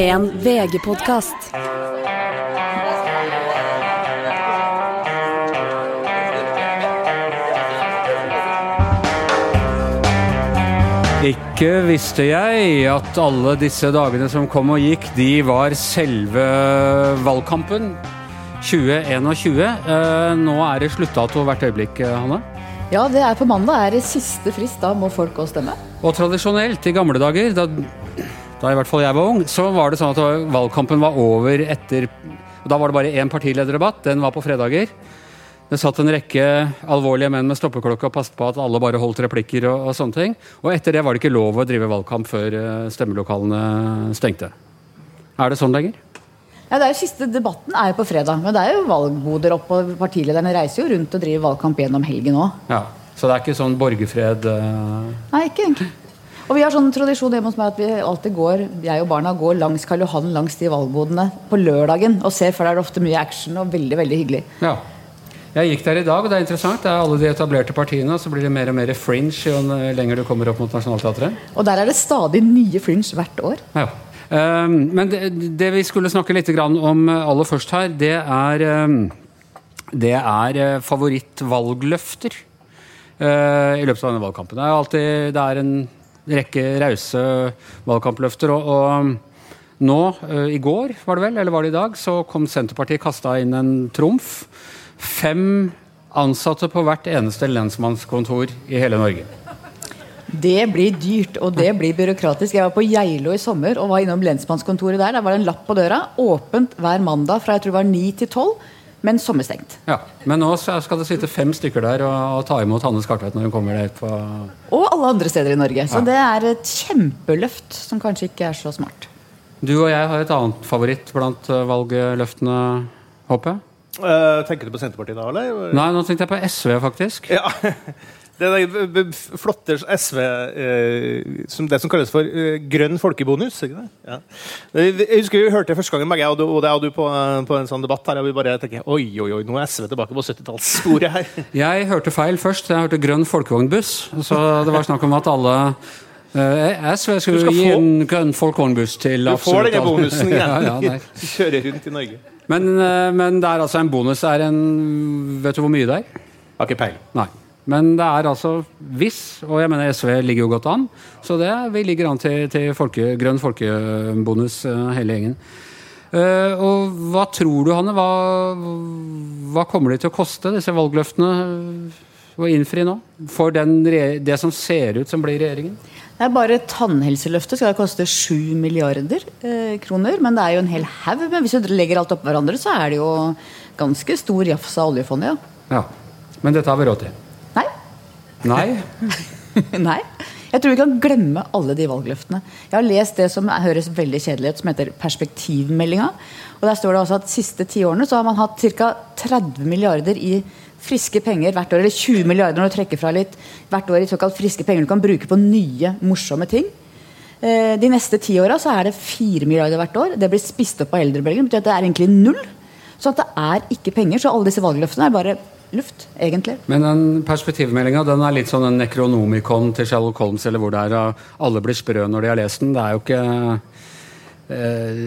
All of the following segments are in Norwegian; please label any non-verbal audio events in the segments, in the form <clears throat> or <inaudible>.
En VG-podkast. Ikke visste jeg at alle disse dagene som kom og gikk, de var selve valgkampen 2021. Eh, nå er det sluttdato hvert øyeblikk, eh, Hanne. Ja, det er på mandag er det siste frist. Da må folk gå og stemme. Og tradisjonelt, i gamle dager, da, da i hvert fall jeg var ung, så var det sånn at valgkampen var over etter Da var det bare én partilederdebatt. Den var på fredager. Det satt en rekke alvorlige menn med stoppeklokke og passet på at alle bare holdt replikker. og, og sånne ting. Og etter det var det ikke lov å drive valgkamp før eh, stemmelokalene stengte. Er det sånn lenger? Ja, det er jo Siste debatten er jo på fredag, men det er jo valgboder opp, og partilederne reiser jo rundt og driver valgkamp gjennom helgen òg. Ja. Så det er ikke sånn borgerfred Uh... Nei, ikke egentlig. Og vi har sånn tradisjon hjemme hos meg at vi alltid går, jeg og barna går langs Karl Johan langs de valgbodene på lørdagen og ser, for der er det ofte mye action og veldig, veldig hyggelig. Ja. Jeg gikk der i dag, og det er interessant. Det er alle de etablerte partiene, og så blir det mer og mer fringe jo lenger du kommer opp mot Nationaltheatret. Og der er det stadig nye fringe hvert år. Ja. Um, men det, det vi skulle snakke litt grann om aller først her, det er, um, det er uh, favorittvalgløfter uh, i løpet av denne valgkampen. Det er alltid det er en rekke rause valgkampløfter. og, og nå, uh, i går var det vel, eller var det i dag, så kom Senterpartiet kasta inn en trumf. Fem ansatte på hvert eneste lensmannskontor i hele Norge. Det blir dyrt, og det blir byråkratisk. Jeg var på Geilo i sommer og var innom lensmannskontoret der. Der var det en lapp på døra. Åpent hver mandag fra jeg tror det var 9 til 12, men sommerstengt. Ja, Men nå skal det sitte fem stykker der og, og ta imot Hanne Skartveit når hun kommer der på Og alle andre steder i Norge. Så Ja. det er et kjempeløft som kanskje ikke er så smart. Du og jeg har et annet favoritt blant eh, valgløftene, håper jeg? Uh, tenker du på Senterpartiet da, eller? Nei, nå tenkte jeg på SV, faktisk. Ja. <laughs> Det er flotte SV eh, som Det som kalles for eh, grønn folkebonus. Ikke det? Ja. Jeg husker vi hørte det første gangen, jeg og du, og det og du på, eh, på en sånn debatt her, og vi bare tenker Oi, oi, oi, nå er SV tilbake på 70-tallssporet her. <laughs> Jeg hørte feil først. Jeg hørte grønn folkevognbuss. Så det var snakk om at alle eh, SV skulle gi få- en grønn folkevognbuss til Du får denne bonusen igjen. <laughs> ja, ja, <laughs> Kjører rundt i Norge. men, eh, men det er altså en bonus. Er en Vet du hvor mye det er? Har ikke peiling. Men det er altså hvis, og jeg mener SV ligger jo godt an, så det, vi ligger an til, til folke, grønn folkebonus eh, hele gjengen. Uh, og hva tror du, Hanne? Hva, hva kommer de til å koste, disse valgløftene, å innfri nå? For den, det som ser ut som blir regjeringen? Det er bare Tannhelseløftet skal koste 7 milliarder eh, kroner. Men det er jo en hel haug. Men hvis du legger alt oppå hverandre, så er det jo ganske stor jafs av oljefondet, ja. Ja. Men dette har vi råd til. Nei. <laughs> Nei? Jeg tror vi kan glemme alle de valgløftene. Jeg har lest det som høres veldig kjedelig ut, som heter Perspektivmeldinga. Og Der står det også at de siste ti årene så har man hatt ca. 30 milliarder i friske penger hvert år. Eller 20 milliarder når du trekker fra litt hvert år i såkalt friske penger du kan bruke på nye, morsomme ting. Eh, De neste ti åra er det 4 milliarder hvert år. Det blir spist opp av eldrebølgen. Det betyr at det er egentlig null. Så det er ikke penger. Så alle disse valgløftene er bare luft, egentlig. Men den perspektivmeldinga den er litt sånn en nekronomikon til Sherlock Holmes, eller hvor det er alle blir sprø når de har lest den. Det er jo ikke eh,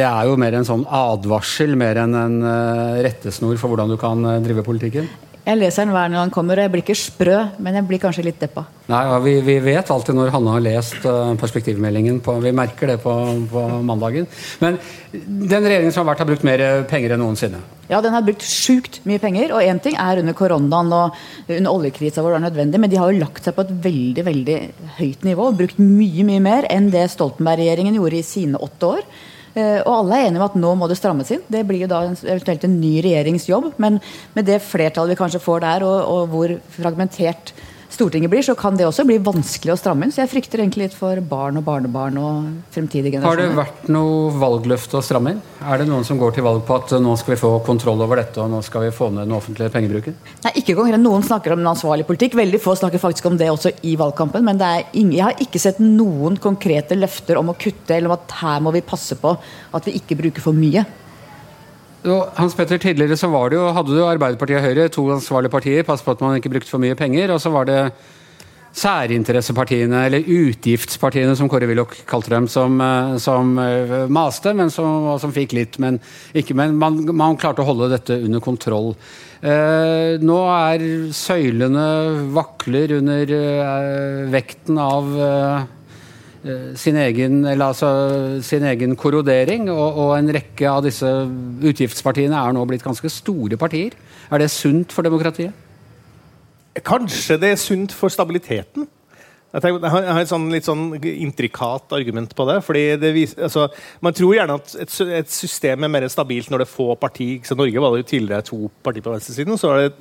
Det er jo mer en sånn advarsel mer enn en eh, rettesnor for hvordan du kan eh, drive politikken. Jeg leser den hver når han kommer, og jeg blir ikke sprø, men jeg blir kanskje litt deppa. Nei, ja, vi, vi vet alltid når Hanne har lest eh, perspektivmeldingen. På, vi merker det på, på mandagen. Men den regjeringen som har vært, har brukt mer penger enn noensinne. Ja, den har brukt sjukt mye penger, og én ting er under koronaen og under oljekrisa hvor det er nødvendig, men de har jo lagt seg på et veldig veldig høyt nivå og brukt mye mye mer enn det Stoltenberg-regjeringen gjorde i sine åtte år. Eh, Og alle er enige om at nå må det strammes inn. Det blir jo da eventuelt en ny regjeringsjobb. Men med det flertallet vi kanskje får der, og, og hvor fragmentert Stortinget blir, så kan det også bli vanskelig å stramme inn. Så jeg frykter egentlig litt for barn og barnebarn og fremtidige generasjoner. Har det vært noe valgløfte å stramme inn? Er det noen som går til valg på at nå skal vi få kontroll over dette, og nå skal vi få ned den offentlige pengebruken? Nei, ikke konkret. Noen snakker om en ansvarlig politikk. Veldig få snakker faktisk om det også i valgkampen. Men det er ingen, jeg har ikke sett noen konkrete løfter om å kutte, eller om at her må vi passe på at vi ikke bruker for mye. Hans Petter, Tidligere så var det jo, hadde du Arbeiderpartiet og Høyre, to ansvarlige partier. Pass på at man ikke brukte for mye penger. Og så var det særinteressepartiene, eller utgiftspartiene som Kåre Willoch kalte dem, som, eh, som eh, maste, men som, som, fikk litt. Men, ikke, men man, man, klarte å holde dette under kontroll. Eh, nå er søylene vakler under eh, vekten av eh, sin egen, altså, sin egen korrodering, og, og, en rekke av disse utgiftspartiene er nå blitt ganske store partier. Er det sunt for demokratiet? Kanskje det er sunt for stabiliteten. Jeg, tenker, jeg, har, et sånn, litt sånn intrikat argument på det. fordi det viser, altså, Man tror gjerne at et, et, system er mer stabilt når det er få partier. Norge var det jo tidligere to partier på venstresiden. Så var det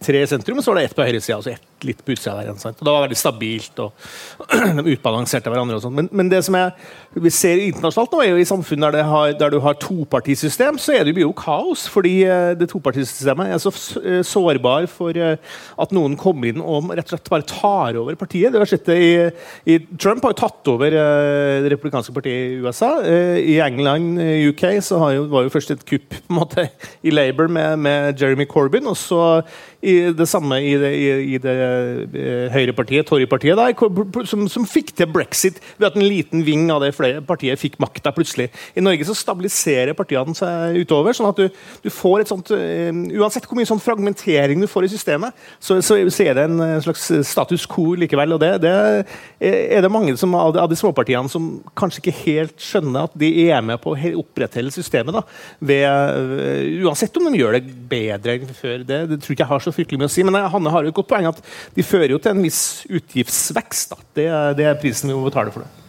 tre i sentrum, og så var det ett på høyresida og så ett litt på utsida der. Og det var veldig stabilt, og <clears throat> de utbalanserte hverandre. og sånt. Men, men, det som jeg, vi ser internasjonalt nå, er jo i samfunn der, har, der du har topartisystem, så er det jo kaos. Fordi eh, det topartisystemet er så eh, sårbar for eh, at noen kommer inn og rett og slett bare tar over partiet. Det har det i, i Trump har jo tatt over det republikanske partiet i USA. I England, UK, så jo, var jo først et kupp på en måte i Labour med, med Jeremy Corbyn. og så i det samme i det, i, i det uh, høyrepartiet, Torjepartiet, som, som, fikk til brexit ved at en liten ving av det flere partiet fikk makta plutselig. I Norge så stabiliserer partiene seg utover, sånn at du, du får et sånt uh, Uansett hvor mye sånn fragmentering du får i systemet, så, så, så er det en slags status quo likevel. og det, det er det mange som, av, de, småpartiene som kanskje ikke helt skjønner at de er med på å opprettholde systemet. Da, ved, uansett om de gjør det bedre enn før. Det, det tror ikke jeg har så fryktelig mye å si. Men Hanne har jo et godt poeng at de fører jo til en viss utgiftsvekst. Det, det, er prisen vi må betale for det.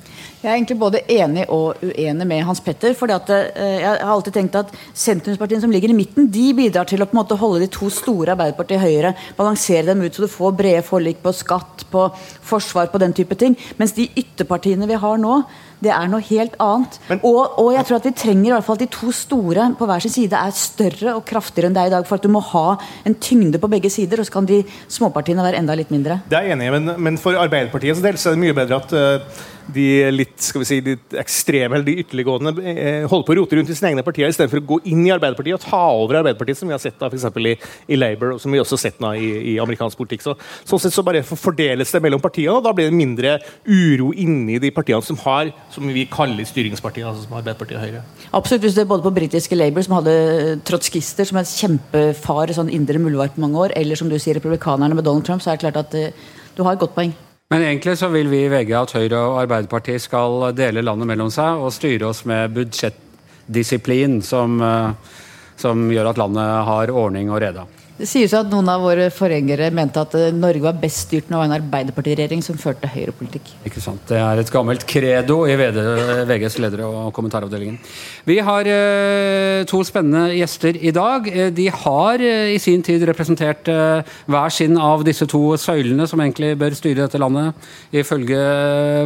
Jeg er egentlig både enig og uenig med Hans Petter. fordi at eh, Jeg har alltid tenkt at sentrumspartiene som ligger i midten, de bidrar til å på en måte holde de to store Arbeiderpartiet høyere. Balansere dem ut så du får brede forlik på skatt, på forsvar, på den type ting. Mens de ytterpartiene vi har nå, det er noe helt annet. Men, og, og, jeg tror at vi trenger i hvert fall at de to store på hver sin side er større og kraftigere enn det er i dag. For at du må ha en tyngde på begge sider, og så kan de småpartiene være enda litt mindre. Det er jeg enig i, men, men for Arbeiderpartiets del så er det mye bedre at uh, de litt skal vi si, de ekstreme eller de ytterliggående eh, holder på å rote rundt i sine egne partier istedenfor å gå inn i Arbeiderpartiet og ta over Arbeiderpartiet, som vi har sett da, for i, i Labour og som vi også har sett nå i, i amerikansk politikk. Så, sånn sett så bare fordeles det mellom partiene, og da blir det mindre uro inni de partiene som har som vi kaller styringspartiene, altså som Arbeiderpartiet og Høyre. Absolutt. Hvis du er både på britiske Labour, som hadde trotskister som en kjempefar sånn indre muldvarp mange år, eller som du sier republikanerne med Donald Trump, så er det klart at uh, du har et godt poeng. Men egentlig så vil vi i VG at Høyre og Arbeiderpartiet skal dele landet mellom seg og styre oss med budsjettdisiplin som, uh, som gjør at landet har ordning og reda. Det sies at noen av våre forgjengere mente at eh, Norge var best styrt når det var en arbeiderpartiregjering som førte høyrepolitikk. Ikke sant. Det er et gammelt credo i VGs ledere og kommentaravdelingen. Vi har uh, to spennende gjester i dag. Eh, de har i sin tid representert hver sin av disse to søylene som egentlig bør styre dette landet, ifølge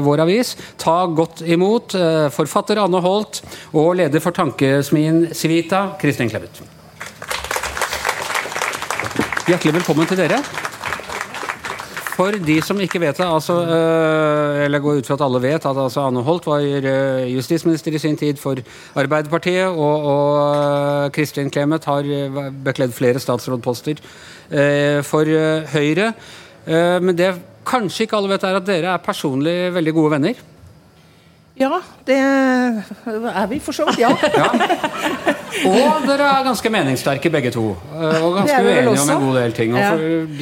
vår avis. Ta godt imot forfatter Anne Holt og leder for tankesmien Civita, Kristin Clemet. Hjertelig velkommen til dere. For de som ikke vet det, altså, øh, eller går ut fra at alle vet at altså Anne Holt var øh, justisminister i sin tid for Arbeiderpartiet, og, og øh, Kristin Clemet har bekledd flere statsrådposter for Høyre. Men det kanskje ikke alle vet, er at dere er personlig veldig gode venner. Ja, det er vi for så vidt. Ja. <laughs> ja. Og dere er ganske meningssterke begge to. Eh, og ganske uenige om en god del ting. Og, ja.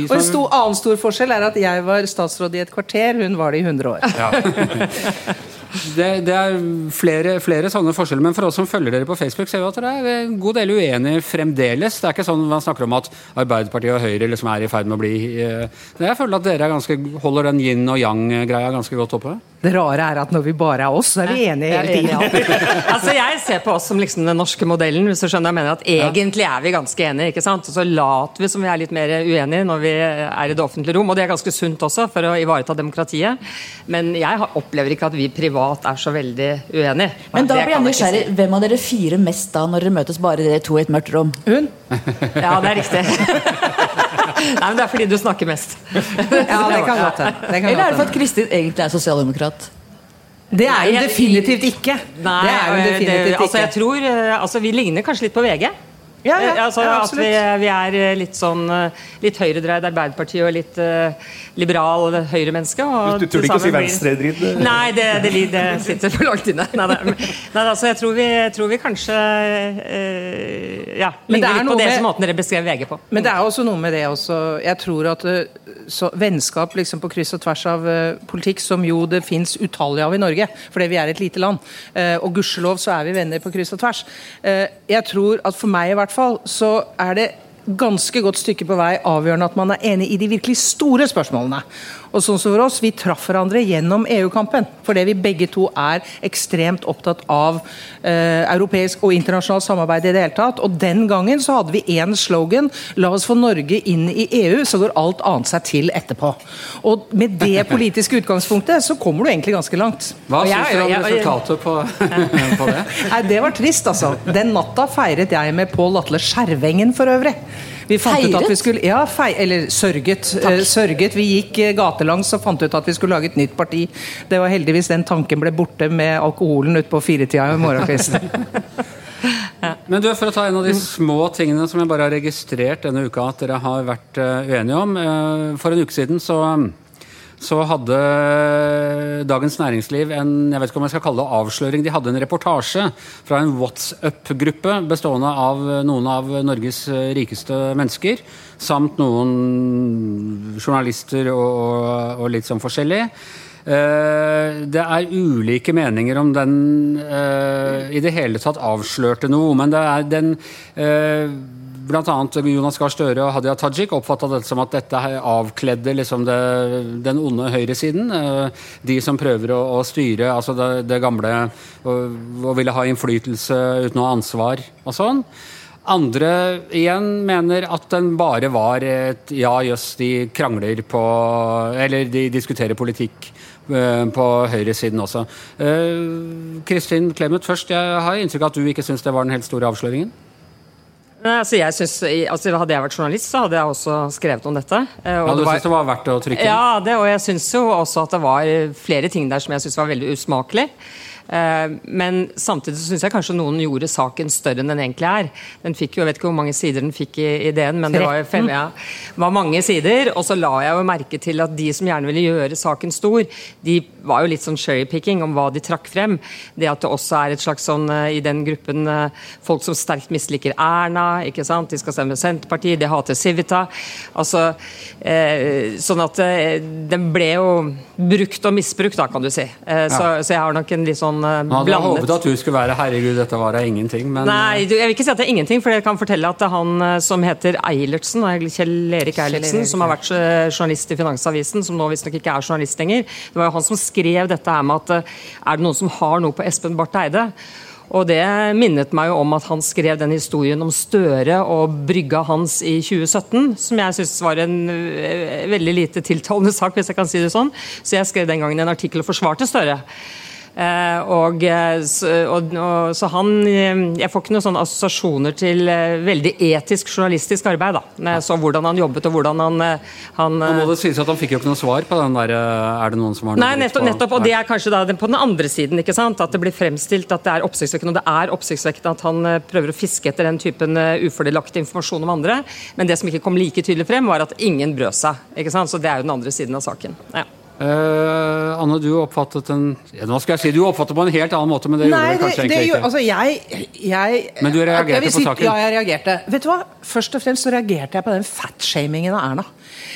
og en stor, annen stor forskjell er at jeg var statsråd i et kvarter, hun var det i 100 år. Ja. <laughs> Det, det, er flere, flere, sånne forskjeller, men for oss som følger dere på Facebook, ser vi at dere er en god del uenige fremdeles. Det er ikke sånn man snakker om at Arbeiderpartiet og Høyre liksom er i ferd med å bli eh, Jeg føler at dere ganske, holder den yin og yang-greia ganske godt oppe. Det rare er at når vi bare er oss, så er vi enige hele tiden. <laughs> altså, jeg ser på oss som liksom den norske modellen. hvis du skjønner jeg mener at Egentlig er vi ganske enige, ikke sant? og så later vi som vi er litt mer uenige når vi er i det offentlige rom. Og det er ganske sunt også, for å ivareta demokratiet. Men jeg opplever ikke at vi privat er så veldig uenig. Men da blir jeg nysgjerrig. Si. Hvem av dere fire mest da, når dere møtes bare dere to i et mørkt rom? Hun. Ja, det er riktig. <laughs> Nei, men Det er fordi du snakker mest. ja, det kan godt hende. Eller er det for at Kristin egentlig er sosialdemokrat? Det er hun definitivt ikke. Nei, det er hun definitivt det, altså, jeg tror, eh, altså, Vi ligner kanskje litt på VG. Ja, ja, Eh, altså, ja, at vi, vi er eh, litt sånn eh, Litt høyredreid Arbeiderparti og litt uh, liberal høyremenneske. og Du tør ikke å si venstredritt? Nei, det, det, det sitter for langt inne. Nei, nei, nei, altså, jeg tror vi, tror vi kanskje uh, Ja, Men det er ligner litt på det med- som måten dere beskrev VG på. Men det er også noe med det også. Jeg tror at eh, så, vennskap liksom på kryss og tvers av uh, politikk, som jo det fins utallige av i Norge, fordi vi er et lite land, Uh, og gudskjelov så er vi venner på kryss og tvers. Uh, jeg tror at for meg i hvert fall, så er det ganske godt stykke på vei avgjørende at man er enig i de virkelig store spørsmålene. Og sånn som for oss, Vi traff hverandre gjennom EU-kampen, fordi vi begge to er ekstremt opptatt av eh, europeisk og internasjonalt samarbeid. i det hele tatt. Og Den gangen så hadde vi én slogan La oss få Norge inn i EU, så går alt annet seg til etterpå. Og Med det <laughs> politiske utgangspunktet så kommer du egentlig ganske langt. Hva syns du om resultatet på, <laughs> på det? Nei, Det var trist, altså. Den natta feiret jeg med Pål Atle Skjervengen for øvrig. Vi fant ut at vi skulle, ja, fei, eller sørget. Eh, sørget. Vi gikk eh, gatelangs og fant ut at vi skulle lage et nytt parti. Det var heldigvis den tanken ble borte med alkoholen utpå firetida i morgenkvisten. <laughs> Men du, For å ta en av de små tingene som jeg bare har registrert denne uka at dere har vært eh, uenige om. eh, for en uke siden så, så hadde Dagens Næringsliv en jeg vet ikke om jeg skal kalle det avsløring. De hadde en reportasje fra en WhatsApp-gruppe bestående av noen av Norges eh, rikeste mennesker. Samt noen journalister og, og, litt sånn forskjellig. Eh, det er ulike meninger om den eh, i det hele tatt avslørte noe, men det er den annet Jonas Gahr Støre og Hadia Tajik oppfatta det som at dette avkledde liksom det, den onde høyresiden. eh, de som prøver å, å styre altså det, det gamle og, og ville ha innflytelse uten noe ansvar og sånn. Andre igjen mener at den bare var et ja, jøss, de krangler på Eller de diskuterer politikk eh, på høyresiden også. Eh, Kristin Clemet først. Jeg har inntrykk av at du ikke syns det var den helt store avsløringen? Nei, altså jeg synes, altså Hadde jeg vært journalist, så hadde jeg også skrevet om dette. eh, og Ja, du det var- synes det var verdt å trykke? Ja, det, og jeg syns jo også at det var flere ting der som jeg syns var veldig usmakelig. Eh, Men samtidig så syns jeg kanskje noen gjorde saken større enn den egentlig er. Den fikk jo, Jeg vet ikke hvor mange sider den fikk i ideen, men det var jo fem, ja, var mange sider. Og så la jeg jo merke til at de som gjerne ville gjøre saken stor, de var jo litt sånn cherrypicking om hva de trakk frem. Det at det også er et slags sånn eh, i den gruppen eh, folk som sterkt misliker Erna, ikke sant. De skal stemme Senterpartiet, de hater Civita. Altså, eh, sånn at eh, den ble jo brukt og misbrukt, da, kan du si. Eh, så, så jeg har nok en litt sånn eh, hadde jeg håpet at du skulle være 'herregud, dette var da ingenting', men Nei, jeg vil ikke si at det er ingenting, for jeg kan fortelle at det er han eh, som heter Eilertsen, Kjell Erik Eilertsen, som har vært eh, journalist i Finansavisen, som nå visstnok ikke er journalist lenger. Det var jo han som skrev dette her med at eh, er det noen som har noe på Espen Barth Eide? Og det minnet meg jo om at han skrev den historien om Støre og brygga hans i 2017, som jeg syns var en eh, veldig lite tiltalende sak, hvis jeg kan si det sånn. Så jeg skrev den gangen en artikkel og forsvarte Støre. Eh, og, eh, så, og, og, så han eh, Jeg får ikke noen sånne assosiasjoner til veldig etisk journalistisk arbeid. da så hvordan han jobbet og hvordan han, han Nå må det sies at han fikk jo ikke noe svar på den der Er det noen som har noe Nei, nettopp, nettopp, og det er kanskje da på den andre siden. ikke sant? At det blir fremstilt at det er oppsiktsvekkende. Og det er oppsiktsvekkende at han prøver å fiske etter den typen ufordelaktig informasjon om andre. Men det som ikke kom like tydelig frem, var at ingen brød seg. ikke sant? Så det er jo den andre siden av saken. Ja. Eh, Anne, du oppfattet en ja, Nå skal jeg si du oppfattet på en helt annen måte, men det Nei, gjorde du kanskje det, egentlig ikke. altså jeg, jeg Men du reagerte vil på saken? Ja, jeg reagerte. Vet du hva? Først og fremst så reagerte jeg på den fatshamingen av Erna.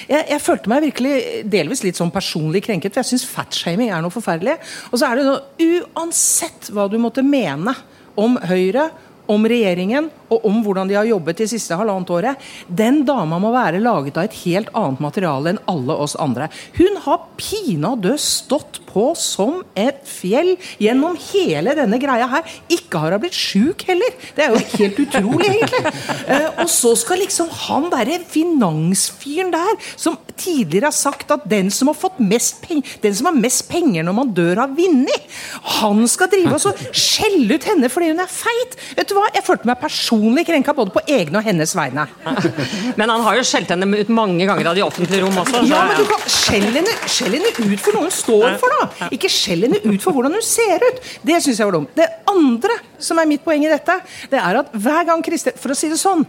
Jeg, jeg følte meg virkelig delvis litt sånn personlig krenket, for jeg syns fatshaming er noe forferdelig. Og så er det noe Uansett hva du måtte mene om Høyre, om regjeringen og om hvordan de har jobbet de siste halvannet året. Den dama må være laget av et helt annet materiale enn alle oss andre. Hun har pinadø stått på som et fjell gjennom hele denne greia her. Ikke har hun blitt sjuk heller! Det er jo helt utrolig, egentlig. Eh, og så skal liksom han derre finansfyren der, som tidligere har sagt at den som har fått mest penger, den som har mest penger når man dør, har vunnet, han skal drive og skjelle ut henne fordi hun er feit! Vet du? Du hva? Jeg følte meg personlig krenka både på egne og hennes vegne. <laughs> Men han har jo skjelt henne ut mange ganger av de offentlige rom også. Ja, men du kan skjell henne, skjell henne ut for noe hun står for, da! Ikke skjell henne ut for hvordan hun ser ut! Det syns jeg var dumt. Det andre som er mitt poeng i dette, det er at hver gang Kristin For å si det sånn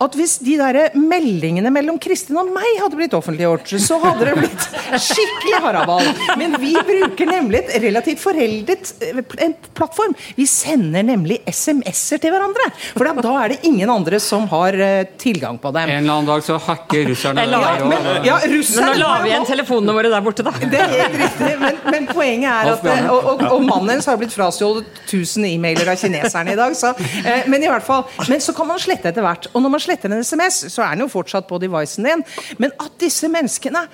at hvis de der meldingene mellom Kristin og meg hadde blitt offentliggjort, så hadde det blitt skikkelig haraball. Men vi bruker nemlig et relativt foreldet eh, en plattform. Vi sender nemlig SMS-er til hverandre. For da- er det ingen andre som har eh, tilgang på dem. En eller annen dag så hacker russerne Eller- der, ja, Men nå russerne la vi igjen telefonene våre der borte, da. det er helt riktig, men, men poenget er at Og, og, og mannen hennes har blitt frastjålet 1000 e-mailer av kineserne i dag. Så, eh, men i hvert fall, men så kan man slette etter hvert. Og når man sletter en SMS, så er den jo fortsatt på devicen din. Men at disse menneskene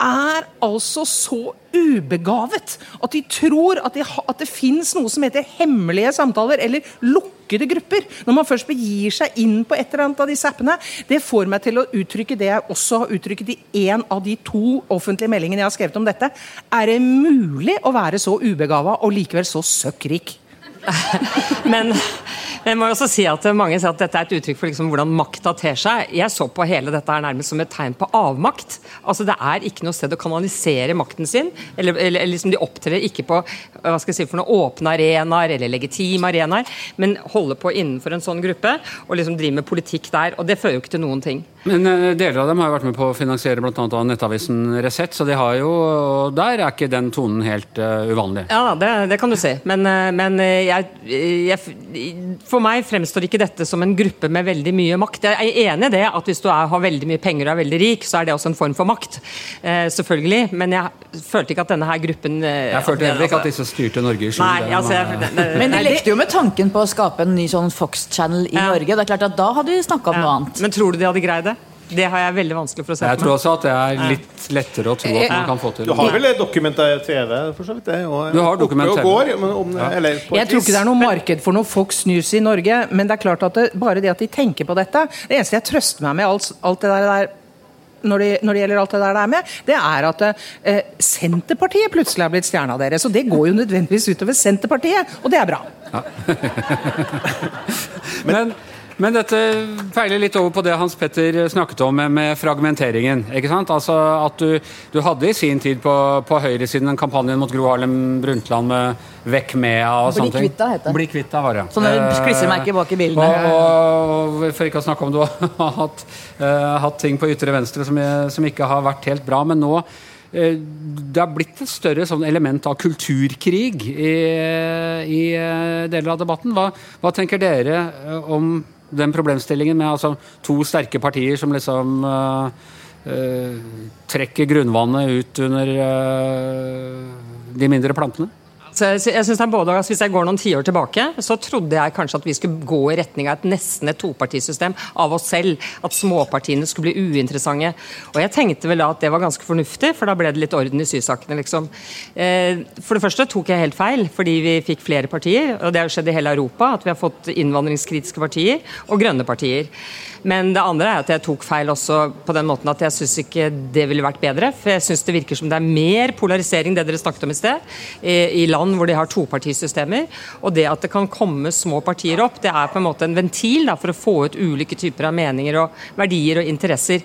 er altså så ubegavet at de tror at, de, at det fins noe som heter hemmelige samtaler eller lukkede grupper. Når man først begir seg inn på et eller annet av disse appene. Det får meg til å uttrykke det jeg også har uttrykket i én av de to offentlige meldingene jeg har skrevet om dette. Er det mulig å være så ubegava og likevel så søkkrik? <laughs> Men jeg må også si at mange sier at dette er et uttrykk for liksom hvordan makta ter seg. Jeg så på hele dette her nærmest som et tegn på avmakt. Altså Det er ikke noe sted å kanalisere makten sin. Eller, eller, liksom De opptrer ikke på hva skal jeg si, for noen åpne arenaer eller legitime arenaer, men holder på innenfor en sånn gruppe og liksom driver med politikk der. Og det fører jo ikke til noen ting. Men eh, deler av dem har jo vært med på å finansiere bl.a. av nettavisen Resett, så de har jo, der er ikke den tonen helt uh, uvanlig. Ja, det, det kan du si. Men, eh, men eh, jeg, jeg, for meg fremstår ikke dette som en gruppe med veldig mye makt. Jeg er enig i det at hvis du er, har veldig mye penger og er veldig rik, så er det også en form for makt. Eh, selvfølgelig. Men jeg følte ikke at denne her gruppen eh, Jeg følte heller ikke at disse styrte Norge i skjul. Nei, altså, Men de lekte jo med tanken på å skape en ny sånn Fox Channel i Ja. Norge. Det er klart at Da hadde vi snakka om noe annet. Men tror du de hadde greid det? Det har jeg veldig vanskelig for å se Jeg tror også at det er litt lettere å tro at man kan få til. Du har vel dokument-TV? for så vidt? det, og- Du har dokument-TV. og går, men om, eller på Jeg tror ikke det er noe marked for noe Fox News i Norge, men det er klart at det, bare det at de tenker på dette Det eneste jeg trøster meg med alt, alt det der, der når, det, når det gjelder alt det der det er med, det er at eh, Senterpartiet plutselig har blitt stjerna deres. Og det går jo nødvendigvis utover Senterpartiet, og det er bra. <laughs> Men, men dette feiler litt over på det Hans Petter snakket om med, fragmenteringen. ikke sant? Altså at du, du hadde i sin tid på, på høyresiden en kampanje mot Gro Harlem Brundtland med 'Vekk med' og sånne ting. kvitt deg, heter det. Bli kvitt deg, var det. Sånne Eh, bak i bilene. Og, og for ikke å snakke om du <laughs> har hatt, uh, hatt ting på ytre venstre som, som ikke har vært helt bra, men nå eh, det har blitt et større sånn element av kulturkrig i, i eh, deler av debatten. Hva, hva tenker dere eh, om den problemstillingen med altså, to sterke partier som liksom uh, uh, trekker grunnvannet ut under uh, de mindre plantene? Jeg, synes det er både, Hvis jeg går noen tiår tilbake, så trodde jeg kanskje at vi skulle gå i retning av et nesten et topartisystem av oss selv. At småpartiene skulle bli uinteressante. Og jeg tenkte vel da at det var ganske fornuftig, for da ble det litt orden i sysakene, liksom. Eh, for det første tok jeg helt feil, fordi vi fikk flere partier. Og det har skjedd i hele Europa, at vi har fått innvandringskritiske partier og grønne partier. Men det andre er at jeg tok feil også på den måten at jeg syns ikke det ville vært bedre. For jeg syns det virker som det er mer polarisering, det dere snakket om i sted, i land hvor de har topartisystemer. Og det at det kan komme små partier opp, det er på en måte en ventil da, for å få ut ulike typer av meninger og verdier og interesser.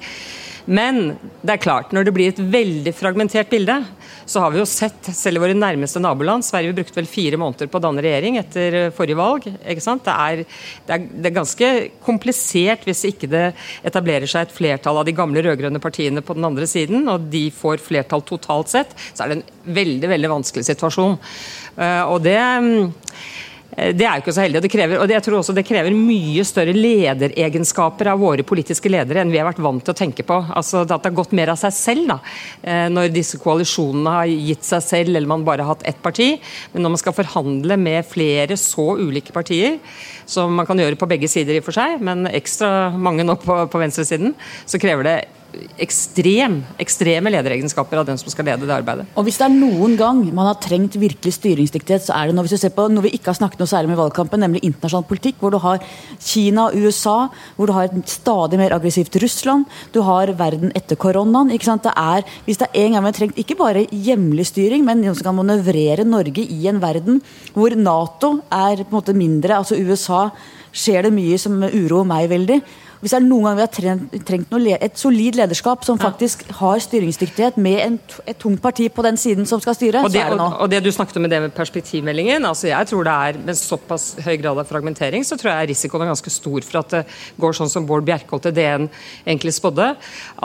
Men det er klart, når det blir et veldig fragmentert bilde, så har vi jo sett, selv i våre nærmeste naboland Sverige brukte vel fire måneder på å danne regjering etter eh, forrige valg. ikke sant? Det er, det er, det er ganske komplisert hvis ikke det etablerer seg et flertall av de gamle rød-grønne partiene på den andre siden, og de får flertall totalt sett, så er det en veldig veldig vanskelig situasjon. Eh, og det mm, det er jo ikke så heldig. og det krever, og Jeg tror også det krever mye større lederegenskaper av våre politiske ledere enn vi har vært vant til å tenke på. Altså At det har gått mer av seg selv da, eh, når disse koalisjonene har gitt seg selv, eller man bare har hatt ett parti. Men når man skal forhandle med flere så ulike partier, som man kan gjøre på begge sider i og for seg, men ekstra mange nå på, på venstresiden, så krever det ekstrem, ekstreme lederegenskaper av den som skal lede det arbeidet. Og Hvis det er noen gang man har trengt virkelig styringsdyktighet, så er det nå hvis du ser på noe vi ikke har snakket noe særlig om i valgkampen, nemlig internasjonal politikk, hvor du har Kina og USA, hvor du har et stadig mer aggressivt Russland, du har verden etter koronaen. ikke sant? Det er, hvis det er en gang man har trengt ikke bare hjemlig styring, men noen som kan manøvrere Norge i en verden hvor Nato er på en måte mindre, altså USA skjer det mye som uroer meg veldig. Hvis det er noen gang vi har trengt, trengt noe, et solid lederskap som faktisk har styringsdyktighet med en, et tungt parti på den siden som skal styre, og det, så er det nå. Og, og det du snakket om med det med perspektivmeldingen, altså jeg tror det er med såpass høy grad av fragmentering, så tror jeg risikoen er ganske stor for at det går sånn som Bård Bjerkholt til DN egentlig spådde,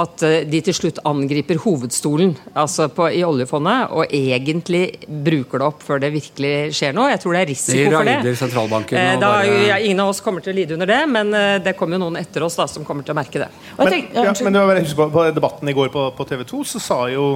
at eh, de til slutt angriper hovedstolen altså på, i oljefondet, og egentlig bruker det opp før det virkelig skjer noe. Jeg tror det er risiko for det. Eh, Da, bare- ja, ingen av oss kommer til å lide under det, men eh, det kommer jo noen etter oss da, som kommer til å merke det. Og jeg Men, ja, men husk på, på debatten i går på, på TV 2 så sa jo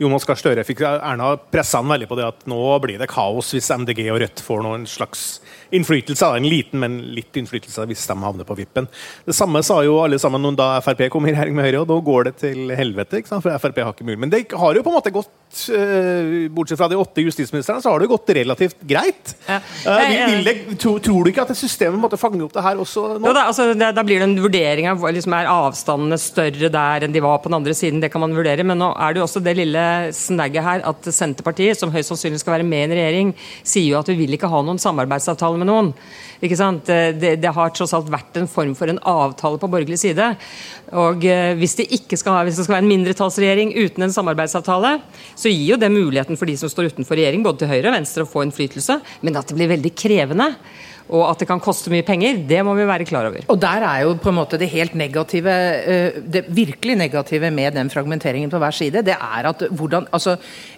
Jonas Gahr Støre fikk Erna pressa han veldig på det at nå blir det kaos hvis MDG og Rødt får noen slags innflytelse. En liten, men litt innflytelse hvis de havner på vippen. Det samme sa jo alle sammen da Frp kom i regjering med Høyre, og da går det til helvete. For Frp har ikke mulig. Men det har jo på en måte gått, eh, bortsett fra de åtte justisministrene, så har det gått relativt greit. Ja. Eh, vil, vil det, tro, tror du ikke at systemet måtte fange opp det her også nå? Da, altså, da, da blir det en vurdering av liksom, er avstandene større der enn de var på den andre siden. Det kan man vurdere, men nå er det jo også det lille snagget her at Senterpartiet, som høyst sannsynlig skal være med i en regjering, sier jo at vi vil ikke ha noen samarbeidsavtale med noen. Ikke sant? Det, det har tross alt vært en form for en avtale på borgerlig side. Og eh, hvis, det ikke skal, hvis det skal være en mindretallsregjering uten en samarbeidsavtale, så gir jo det muligheten for de som står utenfor regjering, både til høyre og venstre, å få innflytelse, men at det blir veldig krevende. Og at det kan koste mye penger, det må vi være klar over. Og der er jo på en måte det helt negative, eh, det virkelig negative med den fragmenteringen på hver side, det er at hvordan altså,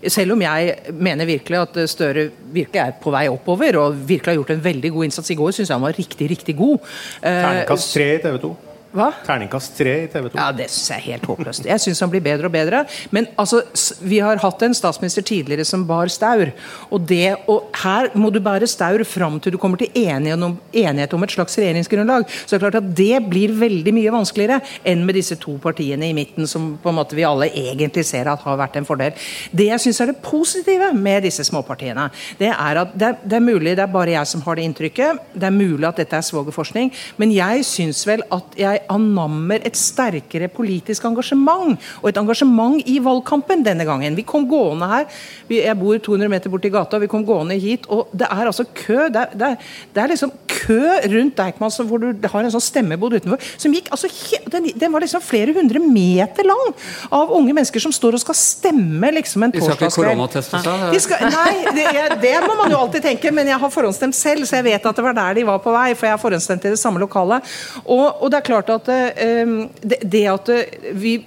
Selv om jeg mener virkelig at Støre virkelig er på vei oppover, og virkelig har gjort en veldig god innsats i går, syns jeg han var riktig, riktig god. Ternekast Terningkast tre i TV 2. Hva? Terningkast tre i TV 2. Ja, Det syns jeg er helt håpløst. Jeg syns han blir bedre og bedre. Men altså, vi har hatt en statsminister tidligere som bar staur. Og, det, og her må du bære staur fram til du kommer til enighet om, enighet om et slags regjeringsgrunnlag. Så det er klart at det blir veldig mye vanskeligere enn med disse to partiene i midten, som på en måte vi alle egentlig ser at har vært en fordel. Det jeg syns er det positive med disse småpartiene, det er at det det er mulig det er bare jeg som har det inntrykket. Det er mulig at dette er svogerforskning, men jeg syns vel at jeg anammer et sterkere politisk engasjement. Og et engasjement i valgkampen denne gangen. Vi kom gående her. Jeg bor 200 meter borti gata, vi kom gående hit, og det er altså kø. Det er, det er, det er liksom kø rundt Deichman hvor du har en sånn stemmebod utenfor. som gikk altså den, den var liksom flere hundre meter lang av unge mennesker som står og skal stemme liksom en De skal ikke koronateste seg? Nei, det, jeg, det må man jo alltid tenke, men jeg har forhåndsstemt selv, så jeg vet at det var der de var på vei. For jeg har forhåndsstemt i det samme lokalet. Og, og det er klart at eh, det, det at vi,